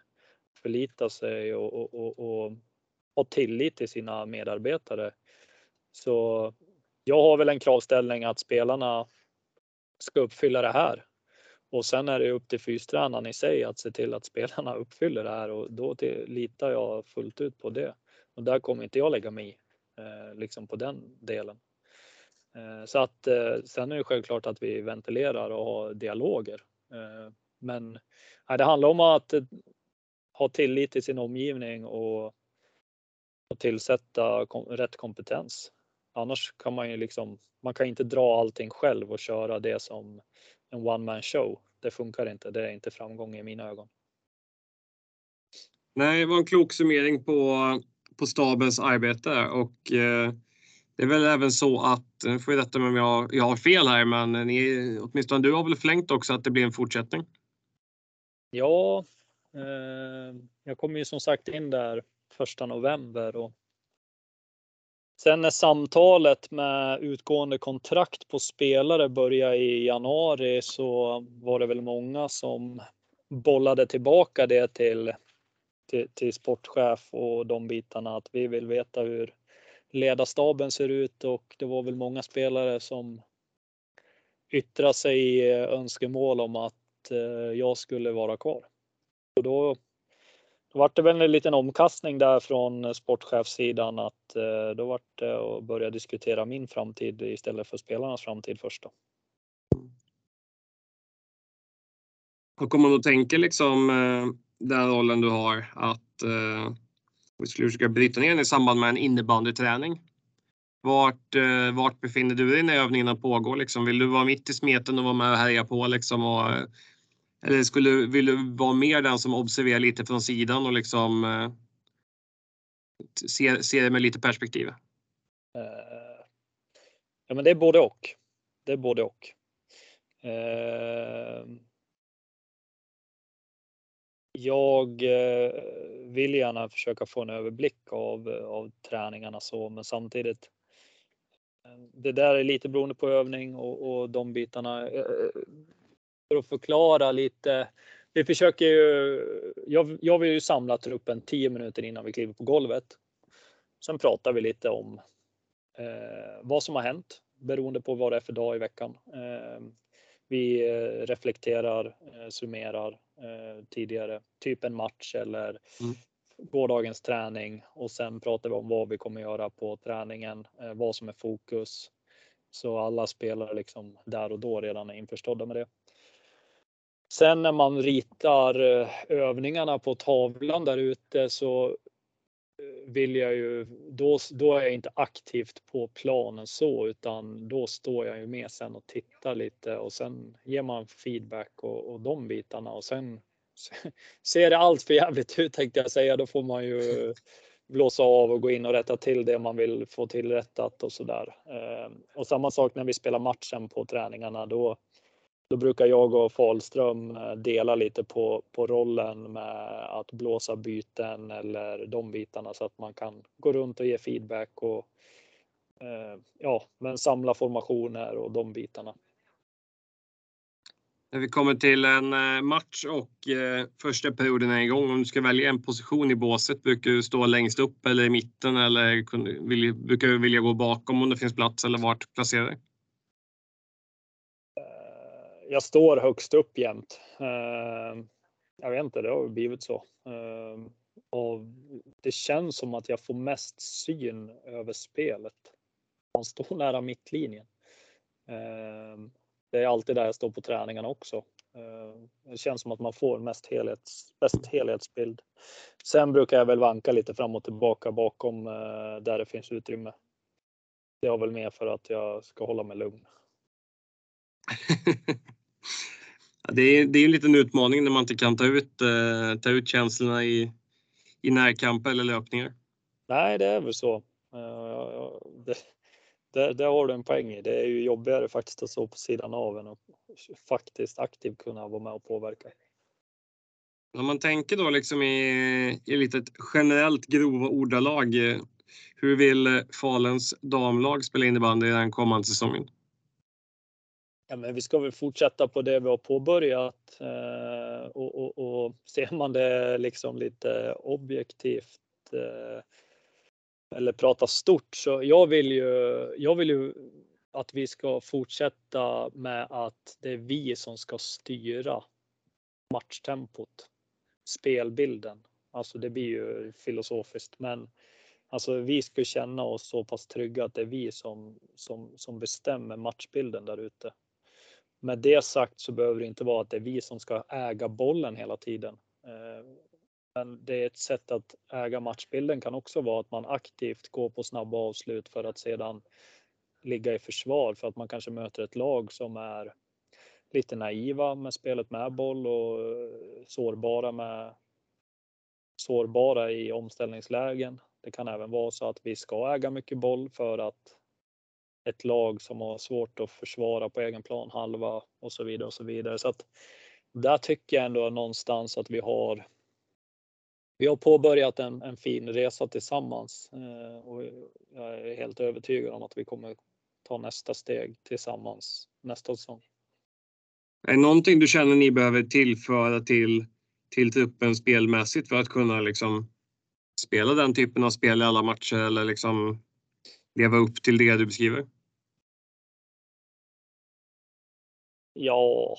förlitar sig och, och, och, och har tillit till sina medarbetare. Så jag har väl en kravställning att spelarna ska uppfylla det här och sen är det upp till fystränaren i sig att se till att spelarna uppfyller det här och då till, litar jag fullt ut på det. Och där kommer inte jag lägga mig i, eh, liksom på den delen. Eh, så att eh, sen är det självklart att vi ventilerar och har dialoger. Eh, men nej, det handlar om att eh, ha tillit till sin omgivning och, och tillsätta kom, rätt kompetens. Annars kan man ju liksom, man kan inte dra allting själv och köra det som en one man show. Det funkar inte. Det är inte framgång i mina ögon. Nej, det var en klok summering på, på stabens arbete och eh, det är väl även så att, nu får rätta mig om jag, jag har fel här, men ni, åtminstone du har väl förlängt också att det blir en fortsättning? Ja, eh, jag kommer ju som sagt in där första november och Sen när samtalet med utgående kontrakt på spelare började i januari så var det väl många som bollade tillbaka det till, till, till sportchef och de bitarna att vi vill veta hur ledarstaben ser ut och det var väl många spelare som yttrade sig i önskemål om att eh, jag skulle vara kvar. Och då då var det väl en liten omkastning där från sportchefssidan att eh, då var det att börja diskutera min framtid istället för spelarnas framtid först. Då. Och om man då tänker liksom eh, den rollen du har att eh, vi skulle försöka bryta ner den i samband med en innebandyträning. Vart, eh, vart befinner du dig när övningarna pågår? Liksom? Vill du vara mitt i smeten och vara med och härja på liksom, och eller skulle, vill du vara mer den som observerar lite från sidan och liksom eh, ser, ser det med lite perspektiv? Uh, ja, men det är både och. Det är både och. Uh, jag uh, vill gärna försöka få en överblick av, av träningarna så, men samtidigt det där är lite beroende på övning och, och de bitarna för att förklara lite. Vi försöker ju. Jag, jag vill ju samla truppen 10 minuter innan vi kliver på golvet. Sen pratar vi lite om eh, vad som har hänt beroende på vad det är för dag i veckan. Eh, vi eh, reflekterar, eh, summerar eh, tidigare, typ en match eller mm. gårdagens träning och sen pratar vi om vad vi kommer göra på träningen, eh, vad som är fokus. Så alla spelare liksom där och då redan är införstådda med det. Sen när man ritar eh, övningarna på tavlan där ute så eh, vill jag ju, då, då är jag inte aktivt på planen så utan då står jag ju med sen och tittar lite och sen ger man feedback och, och de bitarna och sen ser det allt för jävligt ut tänkte jag säga. Då får man ju blåsa av och gå in och rätta till det man vill få tillrättat och så där. Ehm, och samma sak när vi spelar matchen på träningarna. Då, då brukar jag och Falström eh, dela lite på, på rollen med att blåsa byten eller de bitarna så att man kan gå runt och ge feedback och eh, ja, men samla formationer och de bitarna. När vi kommer till en eh, match och eh, första perioden är igång, om du ska välja en position i båset, brukar du stå längst upp eller i mitten eller brukar du vilja gå bakom om det finns plats eller vart placerar du eh, jag står högst upp jämt. Eh, jag vet inte, det har blivit så. Och det känns som att jag får mest syn över spelet. Man står nära mittlinjen. Det är alltid där jag står på träningarna också. Eh, det känns som att man får mest helhets, bäst helhetsbild. Sen brukar jag väl vanka lite fram och tillbaka bakom eh, där det finns utrymme. Det har väl mer för att jag ska hålla mig lugn. det, är, det är en liten utmaning när man inte kan ta ut, eh, ta ut känslorna i, i närkamp eller löpningar. Nej, det är väl så. Det, det, det har du en poäng i. Det är ju jobbigare faktiskt att stå på sidan av än att faktiskt aktivt kunna vara med och påverka. Om man tänker då liksom i, i lite generellt grova ordalag. Hur vill Faluns damlag spela innebandy den kommande säsongen? Ja, men vi ska väl fortsätta på det vi har påbörjat eh, och, och, och ser man det liksom lite objektivt eh, eller prata stort så jag vill ju, jag vill ju att vi ska fortsätta med att det är vi som ska styra matchtempot, spelbilden. Alltså det blir ju filosofiskt, men alltså vi ska känna oss så pass trygga att det är vi som, som, som bestämmer matchbilden där ute. Med det sagt så behöver det inte vara att det är vi som ska äga bollen hela tiden. Eh, men det är ett sätt att äga matchbilden kan också vara att man aktivt går på snabba avslut för att sedan ligga i försvar för att man kanske möter ett lag som är lite naiva med spelet med boll och eh, sårbara med sårbara i omställningslägen. Det kan även vara så att vi ska äga mycket boll för att ett lag som har svårt att försvara på egen plan halva och så vidare och så vidare. Så att där tycker jag ändå någonstans att vi har vi har påbörjat en, en fin resa tillsammans eh, och jag är helt övertygad om att vi kommer ta nästa steg tillsammans nästa säsong. Är det någonting du känner ni behöver tillföra till, till truppen spelmässigt för att kunna liksom spela den typen av spel i alla matcher eller liksom leva upp till det du beskriver? Ja,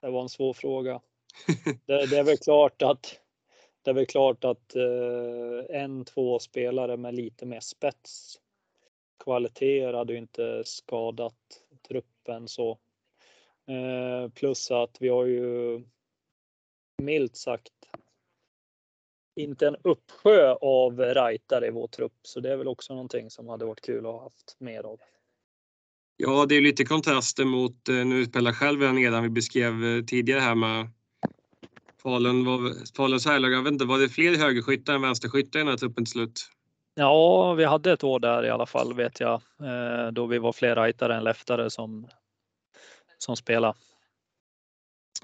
det var en svår fråga. Det, det är väl klart att det är väl klart att eh, en, två spelare med lite mer spets kvaliteter hade ju inte skadat truppen så. Eh, plus att vi har ju milt sagt inte en uppsjö av rightare i vår trupp, så det är väl också någonting som hade varit kul att ha haft mer av. Ja, det är lite kontraster mot, eh, nu spelar själv redan vi beskrev eh, tidigare här med Falun var, Faluns herrlag, jag vet inte, var det fler högerskyttar än vänsterskyttar i den här truppen till slut? Ja, vi hade ett år där i alla fall vet jag, eh, då vi var fler rightare än leftare som, som spelade.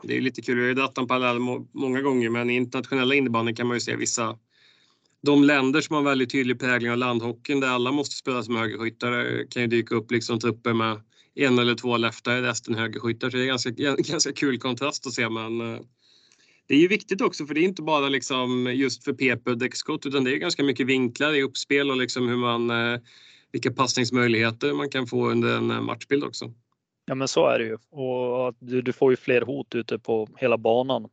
Det är lite kul, vi har ju dragit en parallell många gånger, men i internationella innebandy kan man ju se vissa de länder som har väldigt tydlig prägling av landhockeyn där alla måste spela som högerskyttar kan ju dyka upp liksom trupper med en eller två leftare, resten högerskyttar. Så det är ganska, ganska kul kontrast att se. Men eh, det är ju viktigt också för det är inte bara liksom just för PP och däckskott utan det är ganska mycket vinklar i uppspel och liksom hur man, eh, vilka passningsmöjligheter man kan få under en eh, matchbild också. Ja men så är det ju och du, du får ju fler hot ute på hela banan.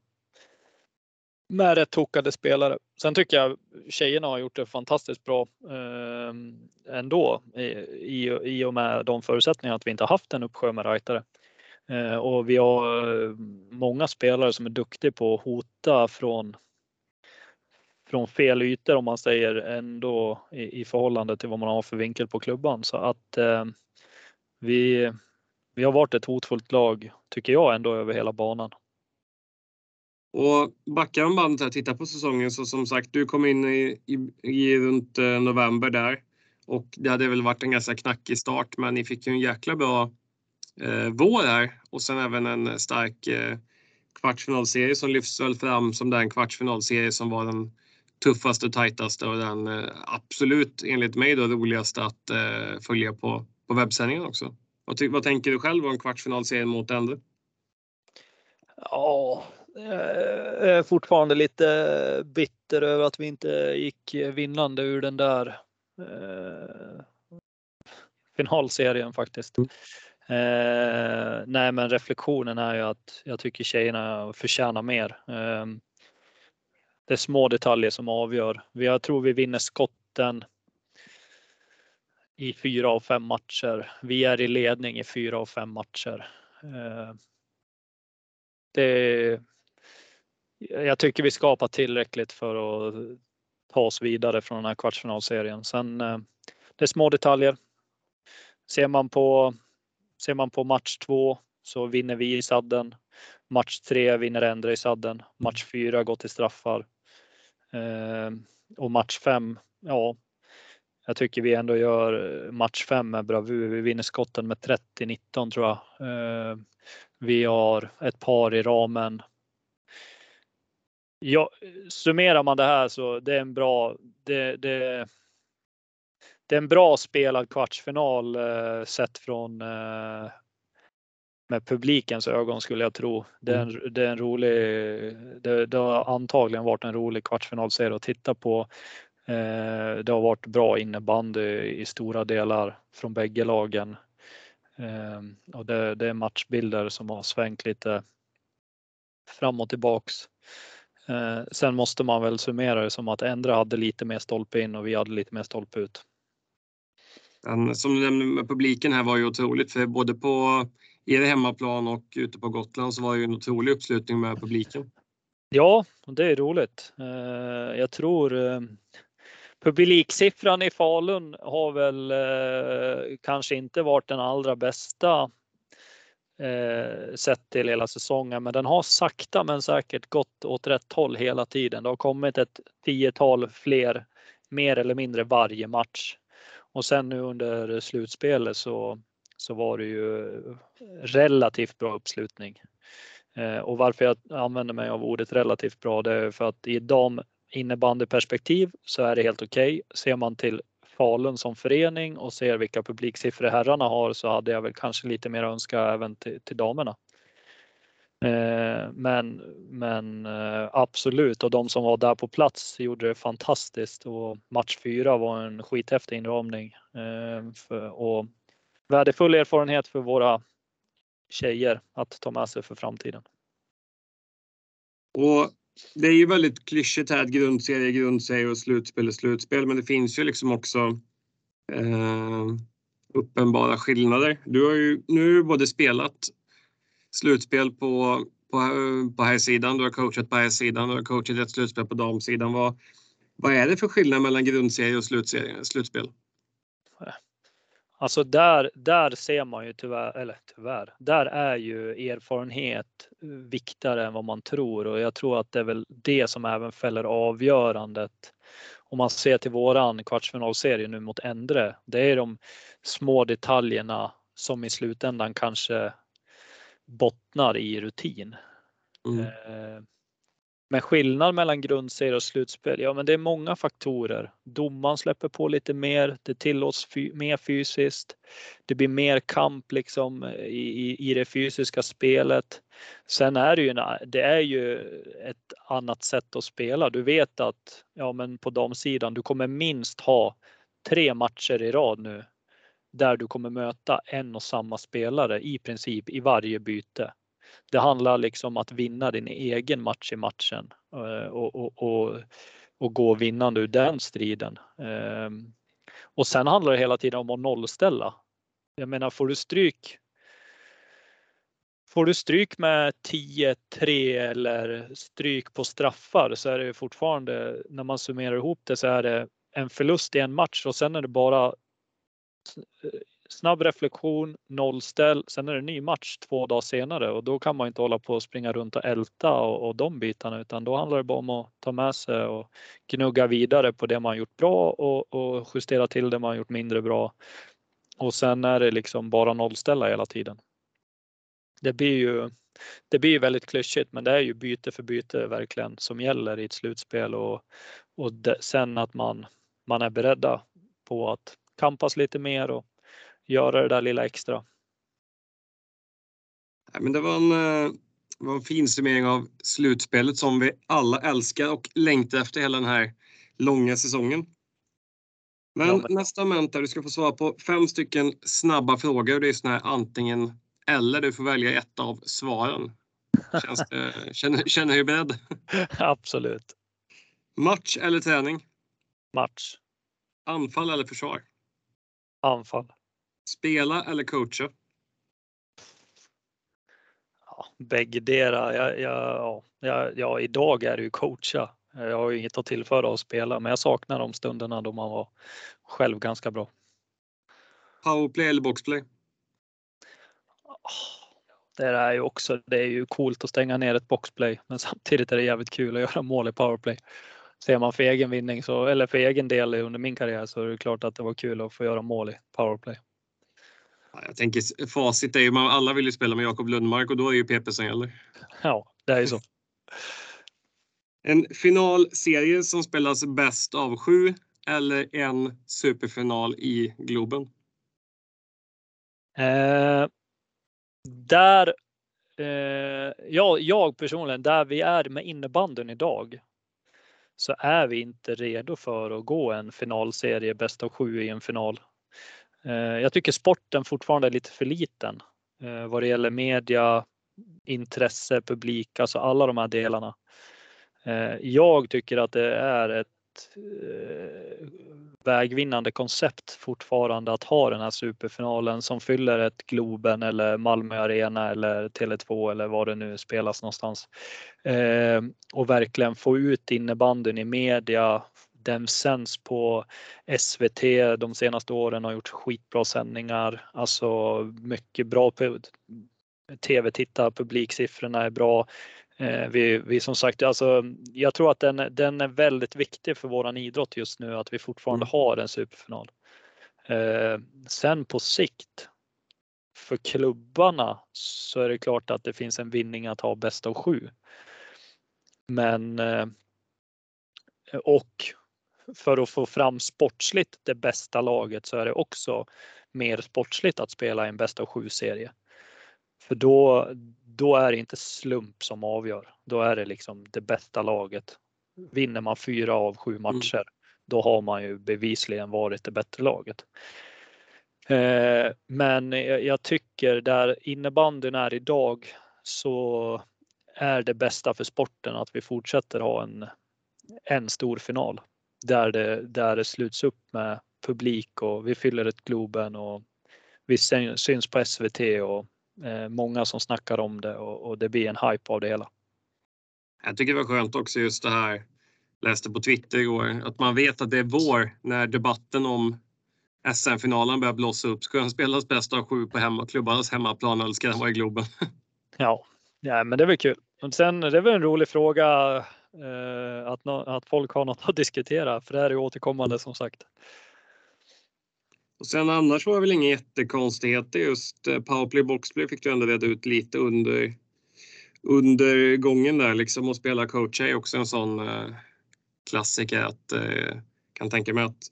Med rätt hookade spelare. Sen tycker jag tjejerna har gjort det fantastiskt bra eh, ändå i, i, i och med de förutsättningarna att vi inte haft en uppsjö med rightare. Eh, och vi har eh, många spelare som är duktiga på att hota från från fel ytor om man säger ändå i, i förhållande till vad man har för vinkel på klubban så att eh, vi, vi har varit ett hotfullt lag tycker jag ändå över hela banan. Och backar man bandet här, tittar på säsongen så som sagt, du kom in i, i, i runt eh, november där och det hade väl varit en ganska knackig start, men ni fick ju en jäkla bra eh, vår här och sen även en stark eh, kvartsfinalserie som lyfts väl fram som den kvartsfinalserie som var den tuffaste och tajtaste och den eh, absolut enligt mig då roligaste att eh, följa på, på webbsändningen också. Vad, vad tänker du själv om en kvartsfinalserie mot Endre? Ja, jag är fortfarande lite bitter över att vi inte gick vinnande ur den där eh, finalserien faktiskt. Eh, nej, men reflektionen är ju att jag tycker tjejerna förtjänar mer. Eh, det är små detaljer som avgör. Jag tror vi vinner skotten i fyra av fem matcher. Vi är i ledning i fyra av fem matcher. Eh, det, jag tycker vi skapar tillräckligt för att ta oss vidare från den här kvartsfinalserien. Sen eh, det är små detaljer. Ser man på, ser man på match två så vinner vi i sadden. Match tre vinner Endre i sadden. Match fyra går till straffar. Eh, och match fem, ja, jag tycker vi ändå gör match fem med bravur. Vi vinner skotten med 30-19 tror jag. Eh, vi har ett par i ramen. Ja, summerar man det här så det är en bra, det, det, det är en bra spelad kvartsfinal eh, sett från eh, med publikens ögon skulle jag tro. Det är en, mm. det är en rolig, det, det, har antagligen varit en rolig kvartsfinalserie att titta på. Eh, det har varit bra innebandy i stora delar från bägge lagen. Eh, och det, det, är matchbilder som har svängt lite fram och tillbaks. Sen måste man väl summera det som att Endre hade lite mer stolpe in och vi hade lite mer stolpe ut. Den, som du nämnde med publiken här var ju otroligt för både på er hemmaplan och ute på Gotland så var det ju en otrolig uppslutning med publiken. Ja, det är roligt. Ehm, jag tror ehm, publiksiffran i Falun har väl eh, kanske inte varit den allra bästa eh, sett till hela säsongen. Men den har sakta men säkert gått åt rätt håll hela tiden. Det har kommit ett tiotal fler mer eller mindre varje match. Och sen nu under slutspelet så, så var det ju relativt bra uppslutning. Eh, och varför jag använder mig av ordet relativt bra det är för att i de innebandyperspektiv så är det helt okej. Okay. Ser man till Falun som förening och ser vilka publiksiffror herrarna har så hade jag väl kanske lite mer önska även till, till damerna. Eh, men, men eh, absolut och de som var där på plats gjorde det fantastiskt och match fyra var en skithäftig inramning eh, och värdefull erfarenhet för våra tjejer att ta med sig för framtiden. Och det är ju väldigt klyschigt här att grundserie, grundserie och slutspel är slutspel. Men det finns ju liksom också eh, uppenbara skillnader. Du har ju nu både spelat slutspel på, på, på här sidan, du har coachat på här sidan, du har coachat ett slutspel på damsidan. Vad, vad är det för skillnad mellan grundserie och slutserie, slutspel? Alltså där, där ser man ju tyvärr, eller tyvärr, där är ju erfarenhet viktigare än vad man tror och jag tror att det är väl det som även fäller avgörandet. Om man ser till våran kvartsfinalserie nu mot Endre, det är de små detaljerna som i slutändan kanske bottnar i rutin. Mm. Eh, men skillnad mellan grundserie och slutspel, ja men det är många faktorer. Domaren släpper på lite mer, det tillåts mer fysiskt. Det blir mer kamp liksom i, i det fysiska spelet. Sen är det ju, det är ju ett annat sätt att spela. Du vet att ja, men på damsidan, du kommer minst ha tre matcher i rad nu där du kommer möta en och samma spelare i princip i varje byte det handlar liksom att vinna din egen match i matchen eh, och, och, och, och gå vinnande ur den striden. Ehm, och sen handlar det hela tiden om att nollställa. Jag menar, får du stryk Får du stryk med 10-3 eller stryk på straffar så är det fortfarande, när man summerar ihop det så är det en förlust i en match och sen är det bara Eh, snabb reflektion, nollställ. Sen är det ny match två dagar senare och då kan man inte hålla på och springa runt och älta och, och de bitarna utan då handlar det bara om att ta med sig och gnugga vidare på det man gjort bra och, och justera till det man gjort mindre bra. Och sen är det liksom bara nollställa hela tiden. Det blir ju det blir väldigt klyschigt men det är ju byte för byte verkligen som gäller i ett slutspel och, och de, sen att man, man är beredda på att kampas lite mer och göra det där lilla extra. men det var en, eh, det var en fin summering av slutspelet som vi alla älskar och längtar efter hela den här långa säsongen. Men, ja, men... nästa moment där du ska få svara på fem stycken snabba frågor. Det är såna här antingen eller. Du får välja ett av svaren. Känns känner, känner du beredd? Absolut. Match eller träning? Match. Anfall eller försvar? Anfall. Spela eller coacha? Ja, bäggedera. Jag, jag, ja, ja, idag är det ju coacha. Jag har ju inget att tillföra och spela, men jag saknar de stunderna då man var själv ganska bra. Powerplay eller boxplay? Det är ju också, det är ju coolt att stänga ner ett boxplay, men samtidigt är det jävligt kul att göra mål i powerplay. Ser man för egen vinning så, eller för egen del under min karriär så är det klart att det var kul att få göra mål i powerplay. Jag tänker facit är ju, alla vill ju spela med Jakob Lundmark och då är ju PP som gäller. Ja, det är ju så. En finalserie som spelas bäst av sju eller en superfinal i Globen? Eh, där, eh, ja, jag personligen, där vi är med innebanden idag så är vi inte redo för att gå en finalserie bäst av sju i en final. Eh, jag tycker sporten fortfarande är lite för liten eh, vad det gäller media, intresse, publik, alltså alla de här delarna. Eh, jag tycker att det är ett vägvinnande koncept fortfarande att ha den här superfinalen som fyller ett Globen eller Malmö Arena eller Tele2 eller var det nu spelas någonstans. Eh, och verkligen få ut innebandyn i media. Den sänds på SVT de senaste åren har gjort skitbra sändningar. Alltså mycket bra tv-tittar, publiksiffrorna är bra. Eh, vi, vi som sagt, alltså, jag tror att den, den är väldigt viktig för våran idrott just nu att vi fortfarande mm. har en superfinal. Eh, sen på sikt för klubbarna så är det klart att det finns en vinning att ha bäst av sju. Men eh, och för att få fram sportsligt det bästa laget så är det också mer sportsligt att spela en bäst av sju serie. För då, då är det inte slump som avgör. Då är det liksom det bästa laget. Vinner man fyra av sju mm. matcher, mm. då har man ju bevisligen varit det bättre laget. Eh, men jag tycker där innebandyn är idag så är det bästa för sporten att vi fortsätter ha en, en stor final där det, där det sluts upp med publik och vi fyller ett Globen och vi syns på SVT och många som snackar om det och, det blir en hype av det hela. Jag tycker det var skönt också just det här, läste på Twitter igår, att man vet att det är vår när debatten om SM-finalen börjar blossa upp. Ska den spelas bäst av sju på hemma, klubbarnas hemmaplan eller ska den vara i Globen? ja, ja, men det är väl kul. Och sen det är väl en rolig fråga eh, att, att folk har något att diskutera för det här är återkommande som sagt. Och sen annars var det väl inga jättekonstigheter. Just eh, powerplay boxplay fick du ändå reda ut lite under, under gången där liksom. Och spela coach är också en sån eh, klassiker att eh, kan tänka mig att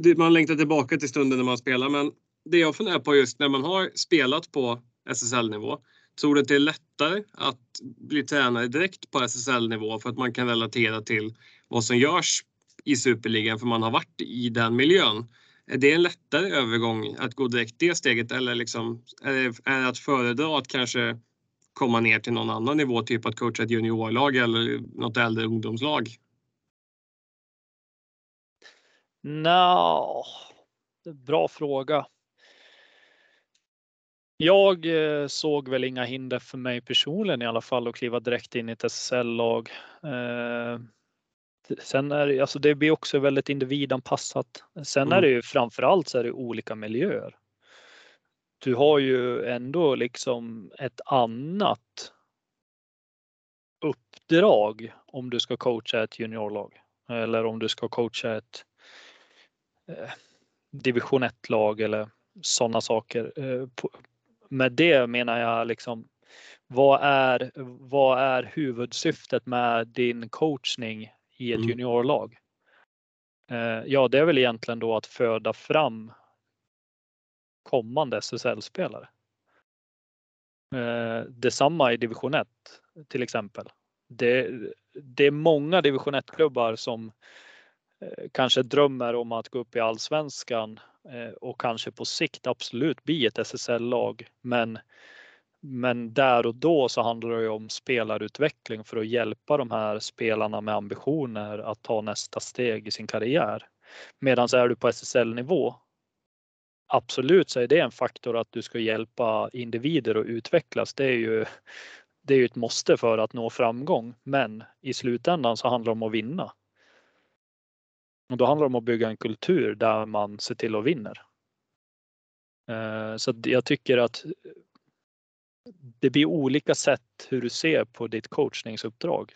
det, man längtar tillbaka till stunden när man spelar. Men det jag funderar på just när man har spelat på SSL-nivå. Tror du att det är lättare att bli tränare direkt på SSL-nivå för att man kan relatera till vad som görs i Superligan för man har varit i den miljön? Är det en lättare övergång att gå direkt det steget eller liksom, är, det, är det att föredra att kanske komma ner till någon annan nivå, typ att coacha ett juniorlag eller något äldre ungdomslag? No, bra fråga. Jag eh, såg väl inga hinder för mig personligen i alla fall att kliva direkt in i ett SSL-lag. Eh, Sen är det, alltså det blir också väldigt individanpassat. Sen mm. är det ju framförallt så är det olika miljöer. Du har ju ändå liksom ett annat uppdrag om du ska coacha ett juniorlag eller om du ska coacha ett eh, division 1-lag eller sådana saker. Eh, med det menar jag liksom vad är, vad är huvudsyftet med din coachning i ett mm. juniorlag? Eh, ja, det är väl egentligen då att föda fram kommande SSL-spelare. Eh, detsamma i division 1 till exempel. Det, det är många division 1-klubbar som eh, kanske drömmer om att gå upp i allsvenskan och kanske på sikt absolut bli ett SSL-lag. Men men där och då så handlar det ju om spelarutveckling för att hjälpa de här spelarna med ambitioner att ta nästa steg i sin karriär. Medan är du på SSL-nivå, absolut så är det en faktor att du ska hjälpa individer att utvecklas. Det är ju, det är ju ett måste för att nå framgång. Men i slutändan så handlar det om att vinna. Och då handlar det om att bygga en kultur där man ser till att vinna. Eh, så jag tycker att det blir olika sätt hur du ser på ditt coachningsuppdrag.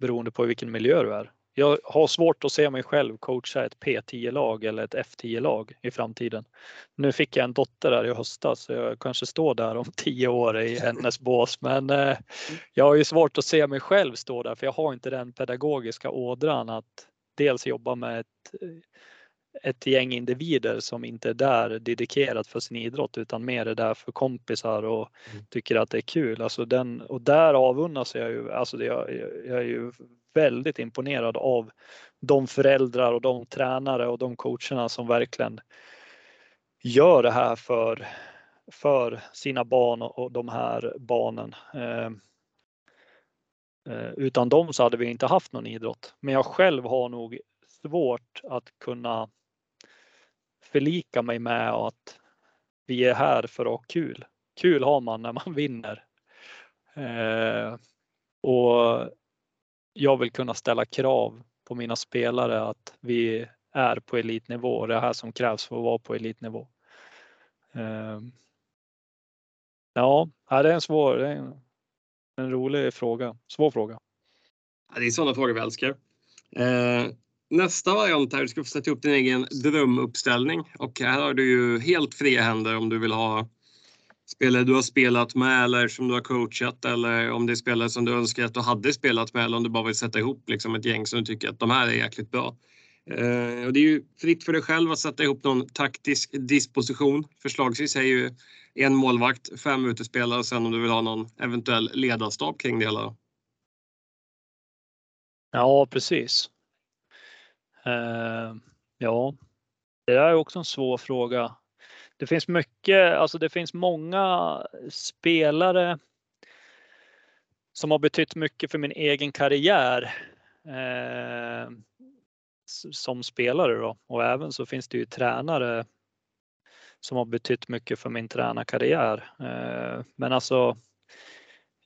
Beroende på vilken miljö du är. Jag har svårt att se mig själv coacha ett P10-lag eller ett F10-lag i framtiden. Nu fick jag en dotter där i höstas så jag kanske står där om tio år i hennes bås men eh, jag har ju svårt att se mig själv stå där för jag har inte den pedagogiska ådran att dels jobba med ett eh, ett gäng individer som inte är där dedikerat för sin idrott utan mer är där för kompisar och mm. tycker att det är kul. Alltså den, och där avundas jag ju, alltså jag, jag är ju väldigt imponerad av de föräldrar och de tränare och de coacherna som verkligen gör det här för, för sina barn och de här barnen. Eh, eh utan dem så hade vi inte haft någon idrott. Men jag själv har nog svårt att kunna förlika mig med att vi är här för att ha kul. Kul har man när man vinner. Eh, och jag vill kunna ställa krav på mina spelare att vi är på elitnivå och det är här som krävs för att vara på elitnivå. Eh, ja, det är en svår, det är en, en rolig fråga, svår fråga. det är sådana frågor vi älskar. Eh, nästa variant här, du ska få sätta upp din egen drömuppställning och här har du ju helt fria händer om du vill ha spelare du har spelat med eller som du har coachat eller om det är spelare som du önskar att du hade spelat med eller om du bara vill sätta ihop liksom ett gäng som du tycker att de här är jäkligt bra. Eh, och det är ju fritt för dig själv att sätta ihop någon taktisk disposition. Förslagsvis är ju en målvakt, fem utespelare och sen om du vill ha någon eventuell ledarstab kring det hela. Ja, precis. Eh, ja, det är också en svår fråga. Det finns mycket, alltså det finns många spelare som har betytt mycket för min egen karriär eh, som spelare då. Och även så finns det ju tränare som har betytt mycket för min tränarkarriär. Eh, men alltså,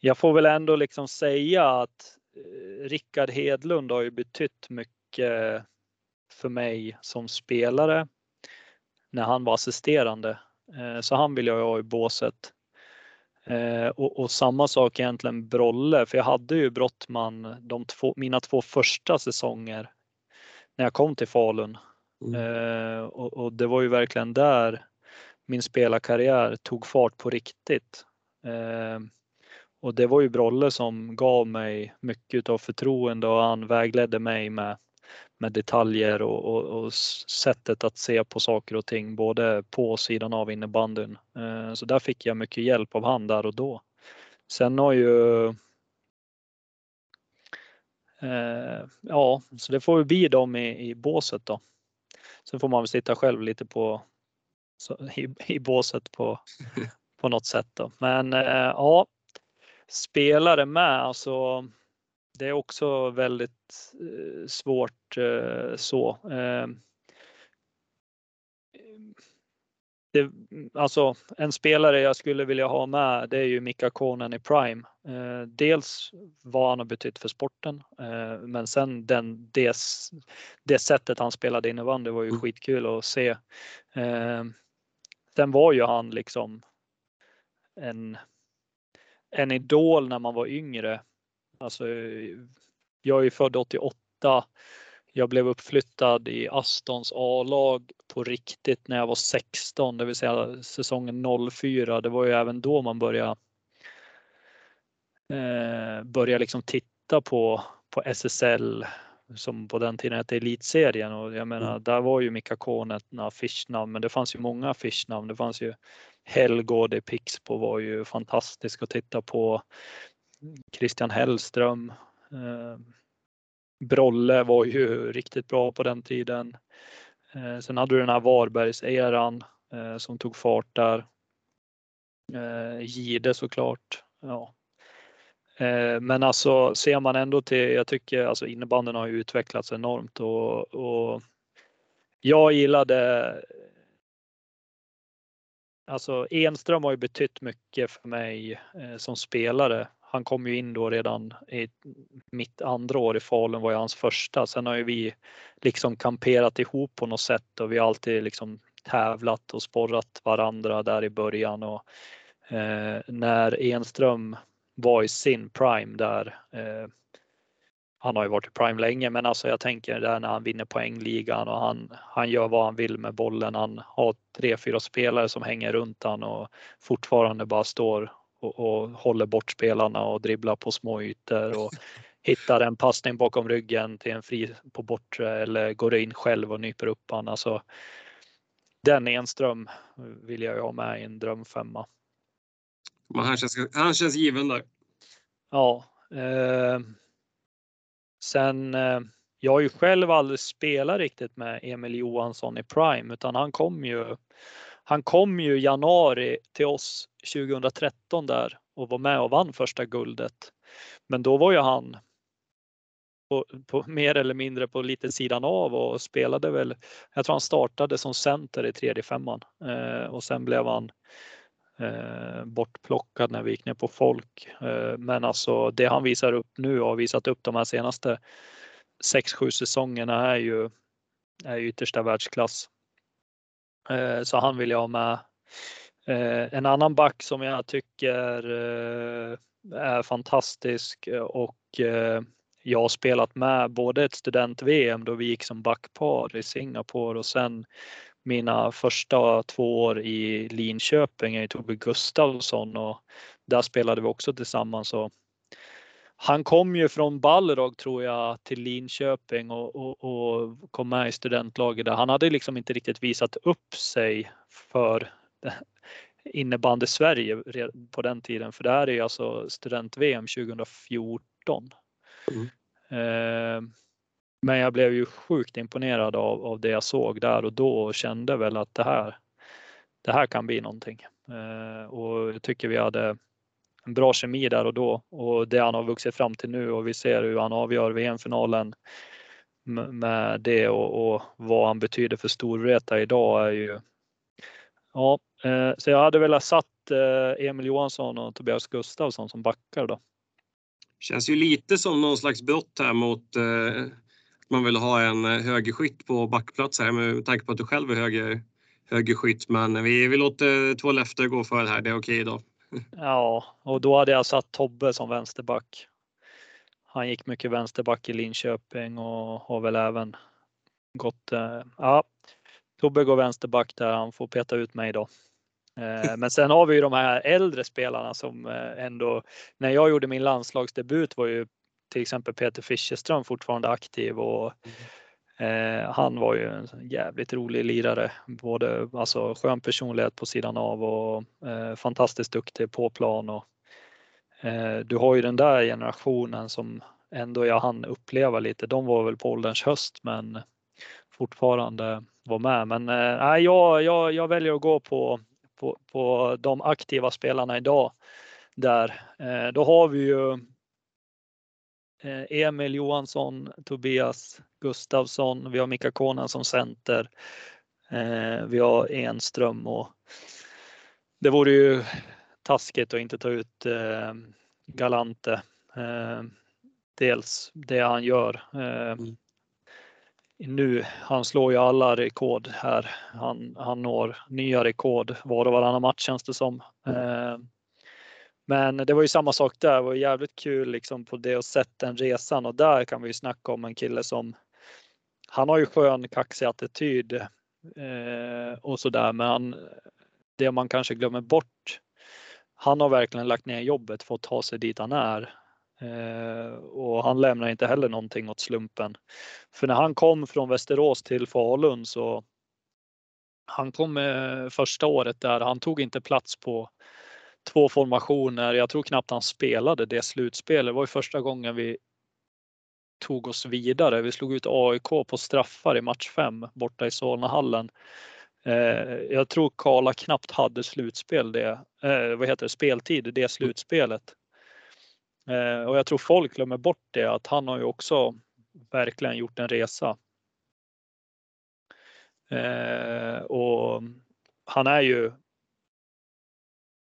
jag får väl ändå liksom säga att eh, Rickard Hedlund har ju betytt mycket för mig som spelare när han var assisterande. Eh, så han vill jag ha i båset. Eh, och, och, samma sak egentligen Brolle, för jag hade ju Brottman de två, mina två första säsonger när jag kom till Falun. Mm. Eh, och, och, det var ju verkligen där min spelarkarriär tog fart på riktigt. och det var ju Brolle som gav mig mycket av förtroende och han vägledde mig med med detaljer och, och, och, sättet att se på saker och ting både på sidan av innebandyn. Eh, så där fick jag mycket hjälp av han där och då. Sen har ju eh, Ja, så det får ju bli dem i, i båset då. Sen får man väl sitta själv lite på i, i båset på, på något sätt då. Men eh, ja, spelare med alltså det är också väldigt eh, svårt eh, så. Eh, det, alltså en spelare jag skulle vilja ha med det är ju Mika Konen i Prime. Eh, dels vad han har betytt för sporten eh, men sen den, det, det sättet han spelade innebandy var ju mm. skitkul att se. Eh, sen var ju han liksom en, en idol när man var yngre. Alltså, jag är ju född 88 jag blev uppflyttad i Astons A-lag på riktigt när jag var 16, det vill säga säsongen 04. Det var ju även då man började eh, börja liksom titta på, på SSL som på den tiden hette Elitserien och jag menar mm. där var ju Mika Kone ett affischnamn men det fanns ju många affischnamn. Det fanns ju Helgård i Pixbo var ju fantastisk att titta på. Christian Hellström. Eh, Brolle var ju riktigt bra på den tiden. Eh, sen hade du den här Varbergs-eran eh, som tog fart där. Gide såklart. Ja. Men alltså ser man ändå till, jag tycker alltså innebanden har ju utvecklats enormt och, och jag gillade Alltså Enström har ju betytt mycket för mig som spelare han kom ju in då redan i mitt andra år i Falun var ju hans första. Sen har ju vi liksom kamperat ihop på något sätt och vi har alltid liksom tävlat och sporrat varandra där i början och eh, när Enström var i sin prime där. Eh, han har ju varit i prime länge, men alltså jag tänker där när han vinner poängligan och han, han gör vad han vill med bollen. Han har tre, fyra spelare som hänger runt han och fortfarande bara står och, och håller bort spelarna och dribblar på små ytor och hittar en passning bakom ryggen till en fri på bortre eller går in själv och nyper upp han. Alltså, den Enström vill jag ju ha med i en drömfemma. Men han, känns, han känns given där. Ja. Eh, sen, eh, jag har ju själv aldrig spelat riktigt med Emil Johansson i Prime utan han kom ju han kom ju i januari till oss 2013 där och var med och vann första guldet. Men då var ju han på, på, mer eller mindre på lite sidan av och spelade väl. Jag tror han startade som center i tredje femman eh, och sen blev han eh, bortplockad när vi gick ner på folk. Eh, men alltså det han visar upp nu och har visat upp de här senaste 6-7 säsongerna är ju, är yttersta världsklass. Eh, så han vill jag ha med. Eh, en annan back som jag tycker eh, är fantastisk eh, och jag har spelat med både ett student-VM då vi gick som backpar i Singapore och sen mina första två år i Linköping är Tobbe Gustavsson och där spelade vi också tillsammans. Och han kom ju från Balrog tror jag till Linköping och, och, och, kom med i studentlaget där. Han hade liksom inte riktigt visat upp sig för innebandy Sverige på den tiden, för det här är ju alltså student-VM 2014. Mm. Eh, men jag blev ju sjukt imponerad av, av det jag såg där och då och kände väl att det här, det här kan bli någonting. Eh, och jag tycker vi hade en bra kemi där och då och det han har vuxit fram till nu och vi ser hur han avgör VM-finalen med det och, och, vad han betyder för Storvreta idag är ju Ja, eh, så jag hade velat satt eh, Emil Johansson och Tobias Gustafsson som backar då. Känns ju lite som någon slags brott här mot eh, att man vill ha en högerskytt på backplats här med tanke på att du själv är höger, högerskytt. Men vi, vi låter två löfter gå för det här. Det är okej okay då. Ja, och då hade jag satt Tobbe som vänsterback. Han gick mycket vänsterback i Linköping och har väl även gått. Ja, Tobbe går vänsterback där. Han får peta ut mig då. Eh, men sen har vi ju de här äldre spelarna som eh, ändå, när jag gjorde min landslagsdebut var ju till exempel Peter Fischerström fortfarande aktiv och mm. Eh, han var ju en jävligt rolig lirare, både alltså skön personlighet på sidan av och eh, fantastiskt duktig på plan. Och, eh, du har ju den där generationen som ändå jag hann uppleva lite. De var väl på ålderns höst, men fortfarande vara med. Men eh, jag, jag, jag väljer att gå på, på, på de aktiva spelarna idag. Där. Eh, då har vi ju eh, Emil Johansson, Tobias Gustavsson, vi har Mika Konen som center. Eh, vi har Enström och det vore ju taskigt att inte ta ut eh, Galante. Eh, dels det han gör. Eh, mm. Nu, han slår ju alla rekord här. Han, han når nya rekord var och varannan match känns det som. Eh, men det var ju samma sak där. Det var jävligt kul liksom på det och sett den resan och där kan vi ju snacka om en kille som han har ju skön kaxig attityd eh, och sådär men han, det man kanske glömmer bort. Han har verkligen lagt ner jobbet för att ta sig dit han är. Eh, och han lämnar inte heller någonting åt slumpen. För när han kom från Västerås till Falun så han kom eh, första året där, han tog inte plats på två formationer. Jag tror knappt han spelade det slutspelet. Det var ju första gången vi tog oss vidare. Vi slog ut AIK på straffar i match 5 borta i Solnahallen. Eh, jag tror Karla knappt hade slutspel det, vad heter det, speltid det slutspelet. Eh, och jag tror folk glömmer bort det att han har ju också verkligen gjort en resa. Eh, och han är ju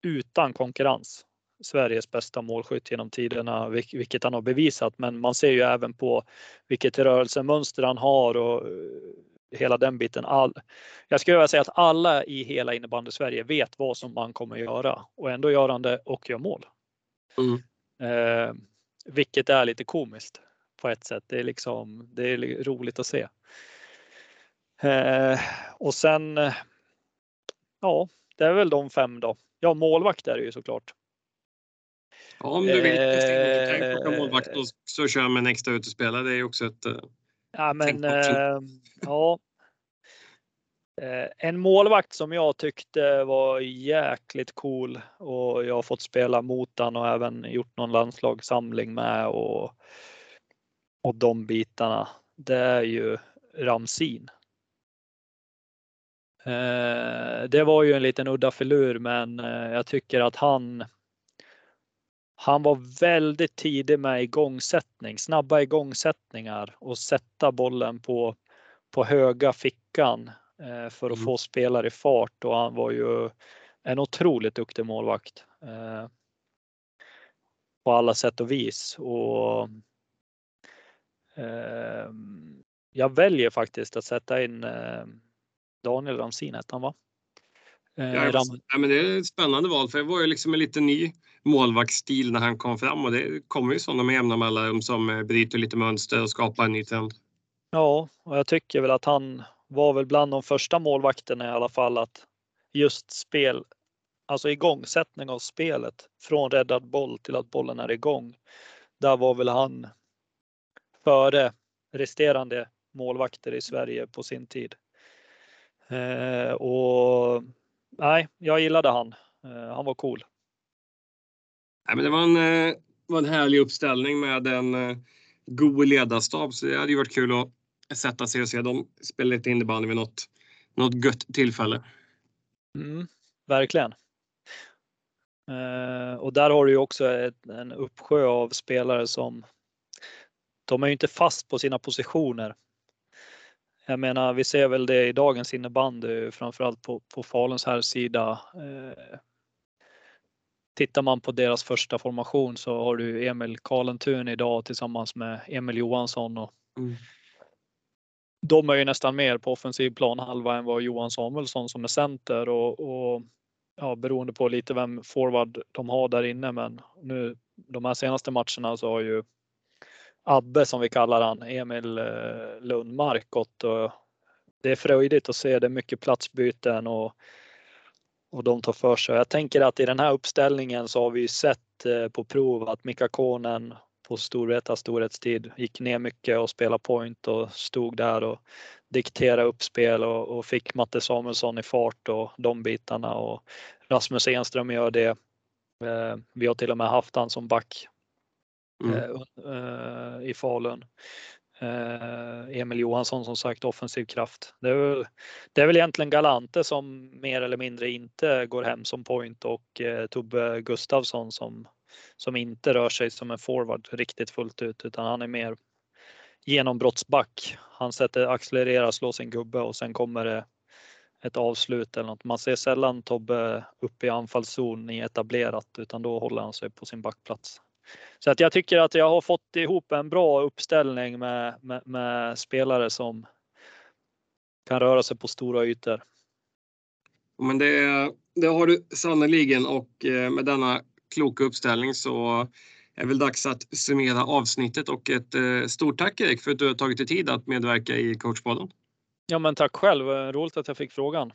utan konkurrens Sveriges bästa målskytt genom tiderna, vilket han har bevisat. Men man ser ju även på vilket rörelsemönster han har och eh, hela den biten. All, jag skulle vilja säga att alla i hela innebandy Sverige vet vad som man kommer göra och ändå gör han det och gör mål. Mm. Eh, vilket är lite komiskt på ett sätt. Det är liksom, det är roligt att se. Eh, och sen, eh, ja, det är väl de fem då. Ja, målvakt är det ju såklart. Ja, om du vill in plocka målvakt och så kör med en extra utespelare. Det är också ett eh, Ja, men eh, ja. Eh, en målvakt som jag tyckte var jäkligt cool och jag har fått spela mot han och även gjort någon landslagssamling med och, och de bitarna. Det är ju Ramsin. Eh, det var ju en liten udda filur men eh, jag tycker att han han var väldigt tidig med igångsättning, snabba igångsättningar och sätta bollen på, på höga fickan för att mm. få spelare i fart och han var ju en otroligt duktig målvakt. Eh, på alla sätt och vis. Och, eh, jag väljer faktiskt att sätta in eh, Daniel Ramsin ettan va? Eh, ja, men det är ett spännande val för det var ju liksom en lite ny målvaktsstil när han kom fram och det kommer ju sådana med jämna mellanrum som eh, bryter lite mönster och skapar en ny trend. Ja, och jag tycker väl att han var väl bland de första målvakterna i alla fall att just spel, alltså igångsättning av spelet från räddad boll till att bollen är igång. Där var väl han före resterande målvakter i Sverige på sin tid. Eh, och nej, jag gillade han. Eh, han var cool. Nej, men det var en, eh, var en härlig uppställning med en eh, god ledarstab så det hade ju varit kul att sätta sig och se dem spela lite innebandy vid något, något gött tillfälle. Mm, verkligen. Eh, och där har du ju också ett, en uppsjö av spelare som de är ju inte fast på sina positioner. Jag menar, vi ser väl det i dagens innebandy, framförallt på, på Faluns här sida. Eh, tittar man på deras första formation så har du Emil Karlentun idag tillsammans med Emil Johansson. Och mm. De är ju nästan mer på offensiv planhalva än vad Johan Samuelsson som är center och, och ja, beroende på lite vem forward de har där inne. Men nu de här senaste matcherna så har ju Abbe som vi kallar han, Emil eh, Lundmark gått och det är fröjdigt att se. Det är mycket platsbyten och och de tar för sig. Jag tänker att i den här uppställningen så har vi sett eh, på prov att Mika Konen på Storvreta storhetstid gick ner mycket och spelade point och stod där och dikterade uppspel och, och fick Matte Samuelsson i fart och de bitarna och Rasmus Enström gör det. Eh, vi har till och med haft han som back mm. Eh, i Falun. Eh, Emil Johansson som sagt offensiv kraft. Det är, väl, det är väl egentligen Galante som mer eller mindre inte går hem som point och eh, Tobbe Gustavsson som, som inte rör sig som en forward riktigt fullt ut utan han är mer genombrottsback. Han sätter accelerera, slår sin gubbe och sen kommer det ett avslut eller något. Man ser sällan Tobbe uppe i anfallszon i etablerat utan då håller han sig på sin backplats. Så att jag tycker att jag har fått ihop en bra uppställning med, med, med spelare som kan röra sig på stora ytor. Men det, det har du sannoliken och eh, med denna kloka uppställning så är det väl dags att summera avsnittet och ett eh, stort tack Erik för att du har tagit dig tid att medverka i coachpodden. Ja men tack själv, roligt att jag fick frågan.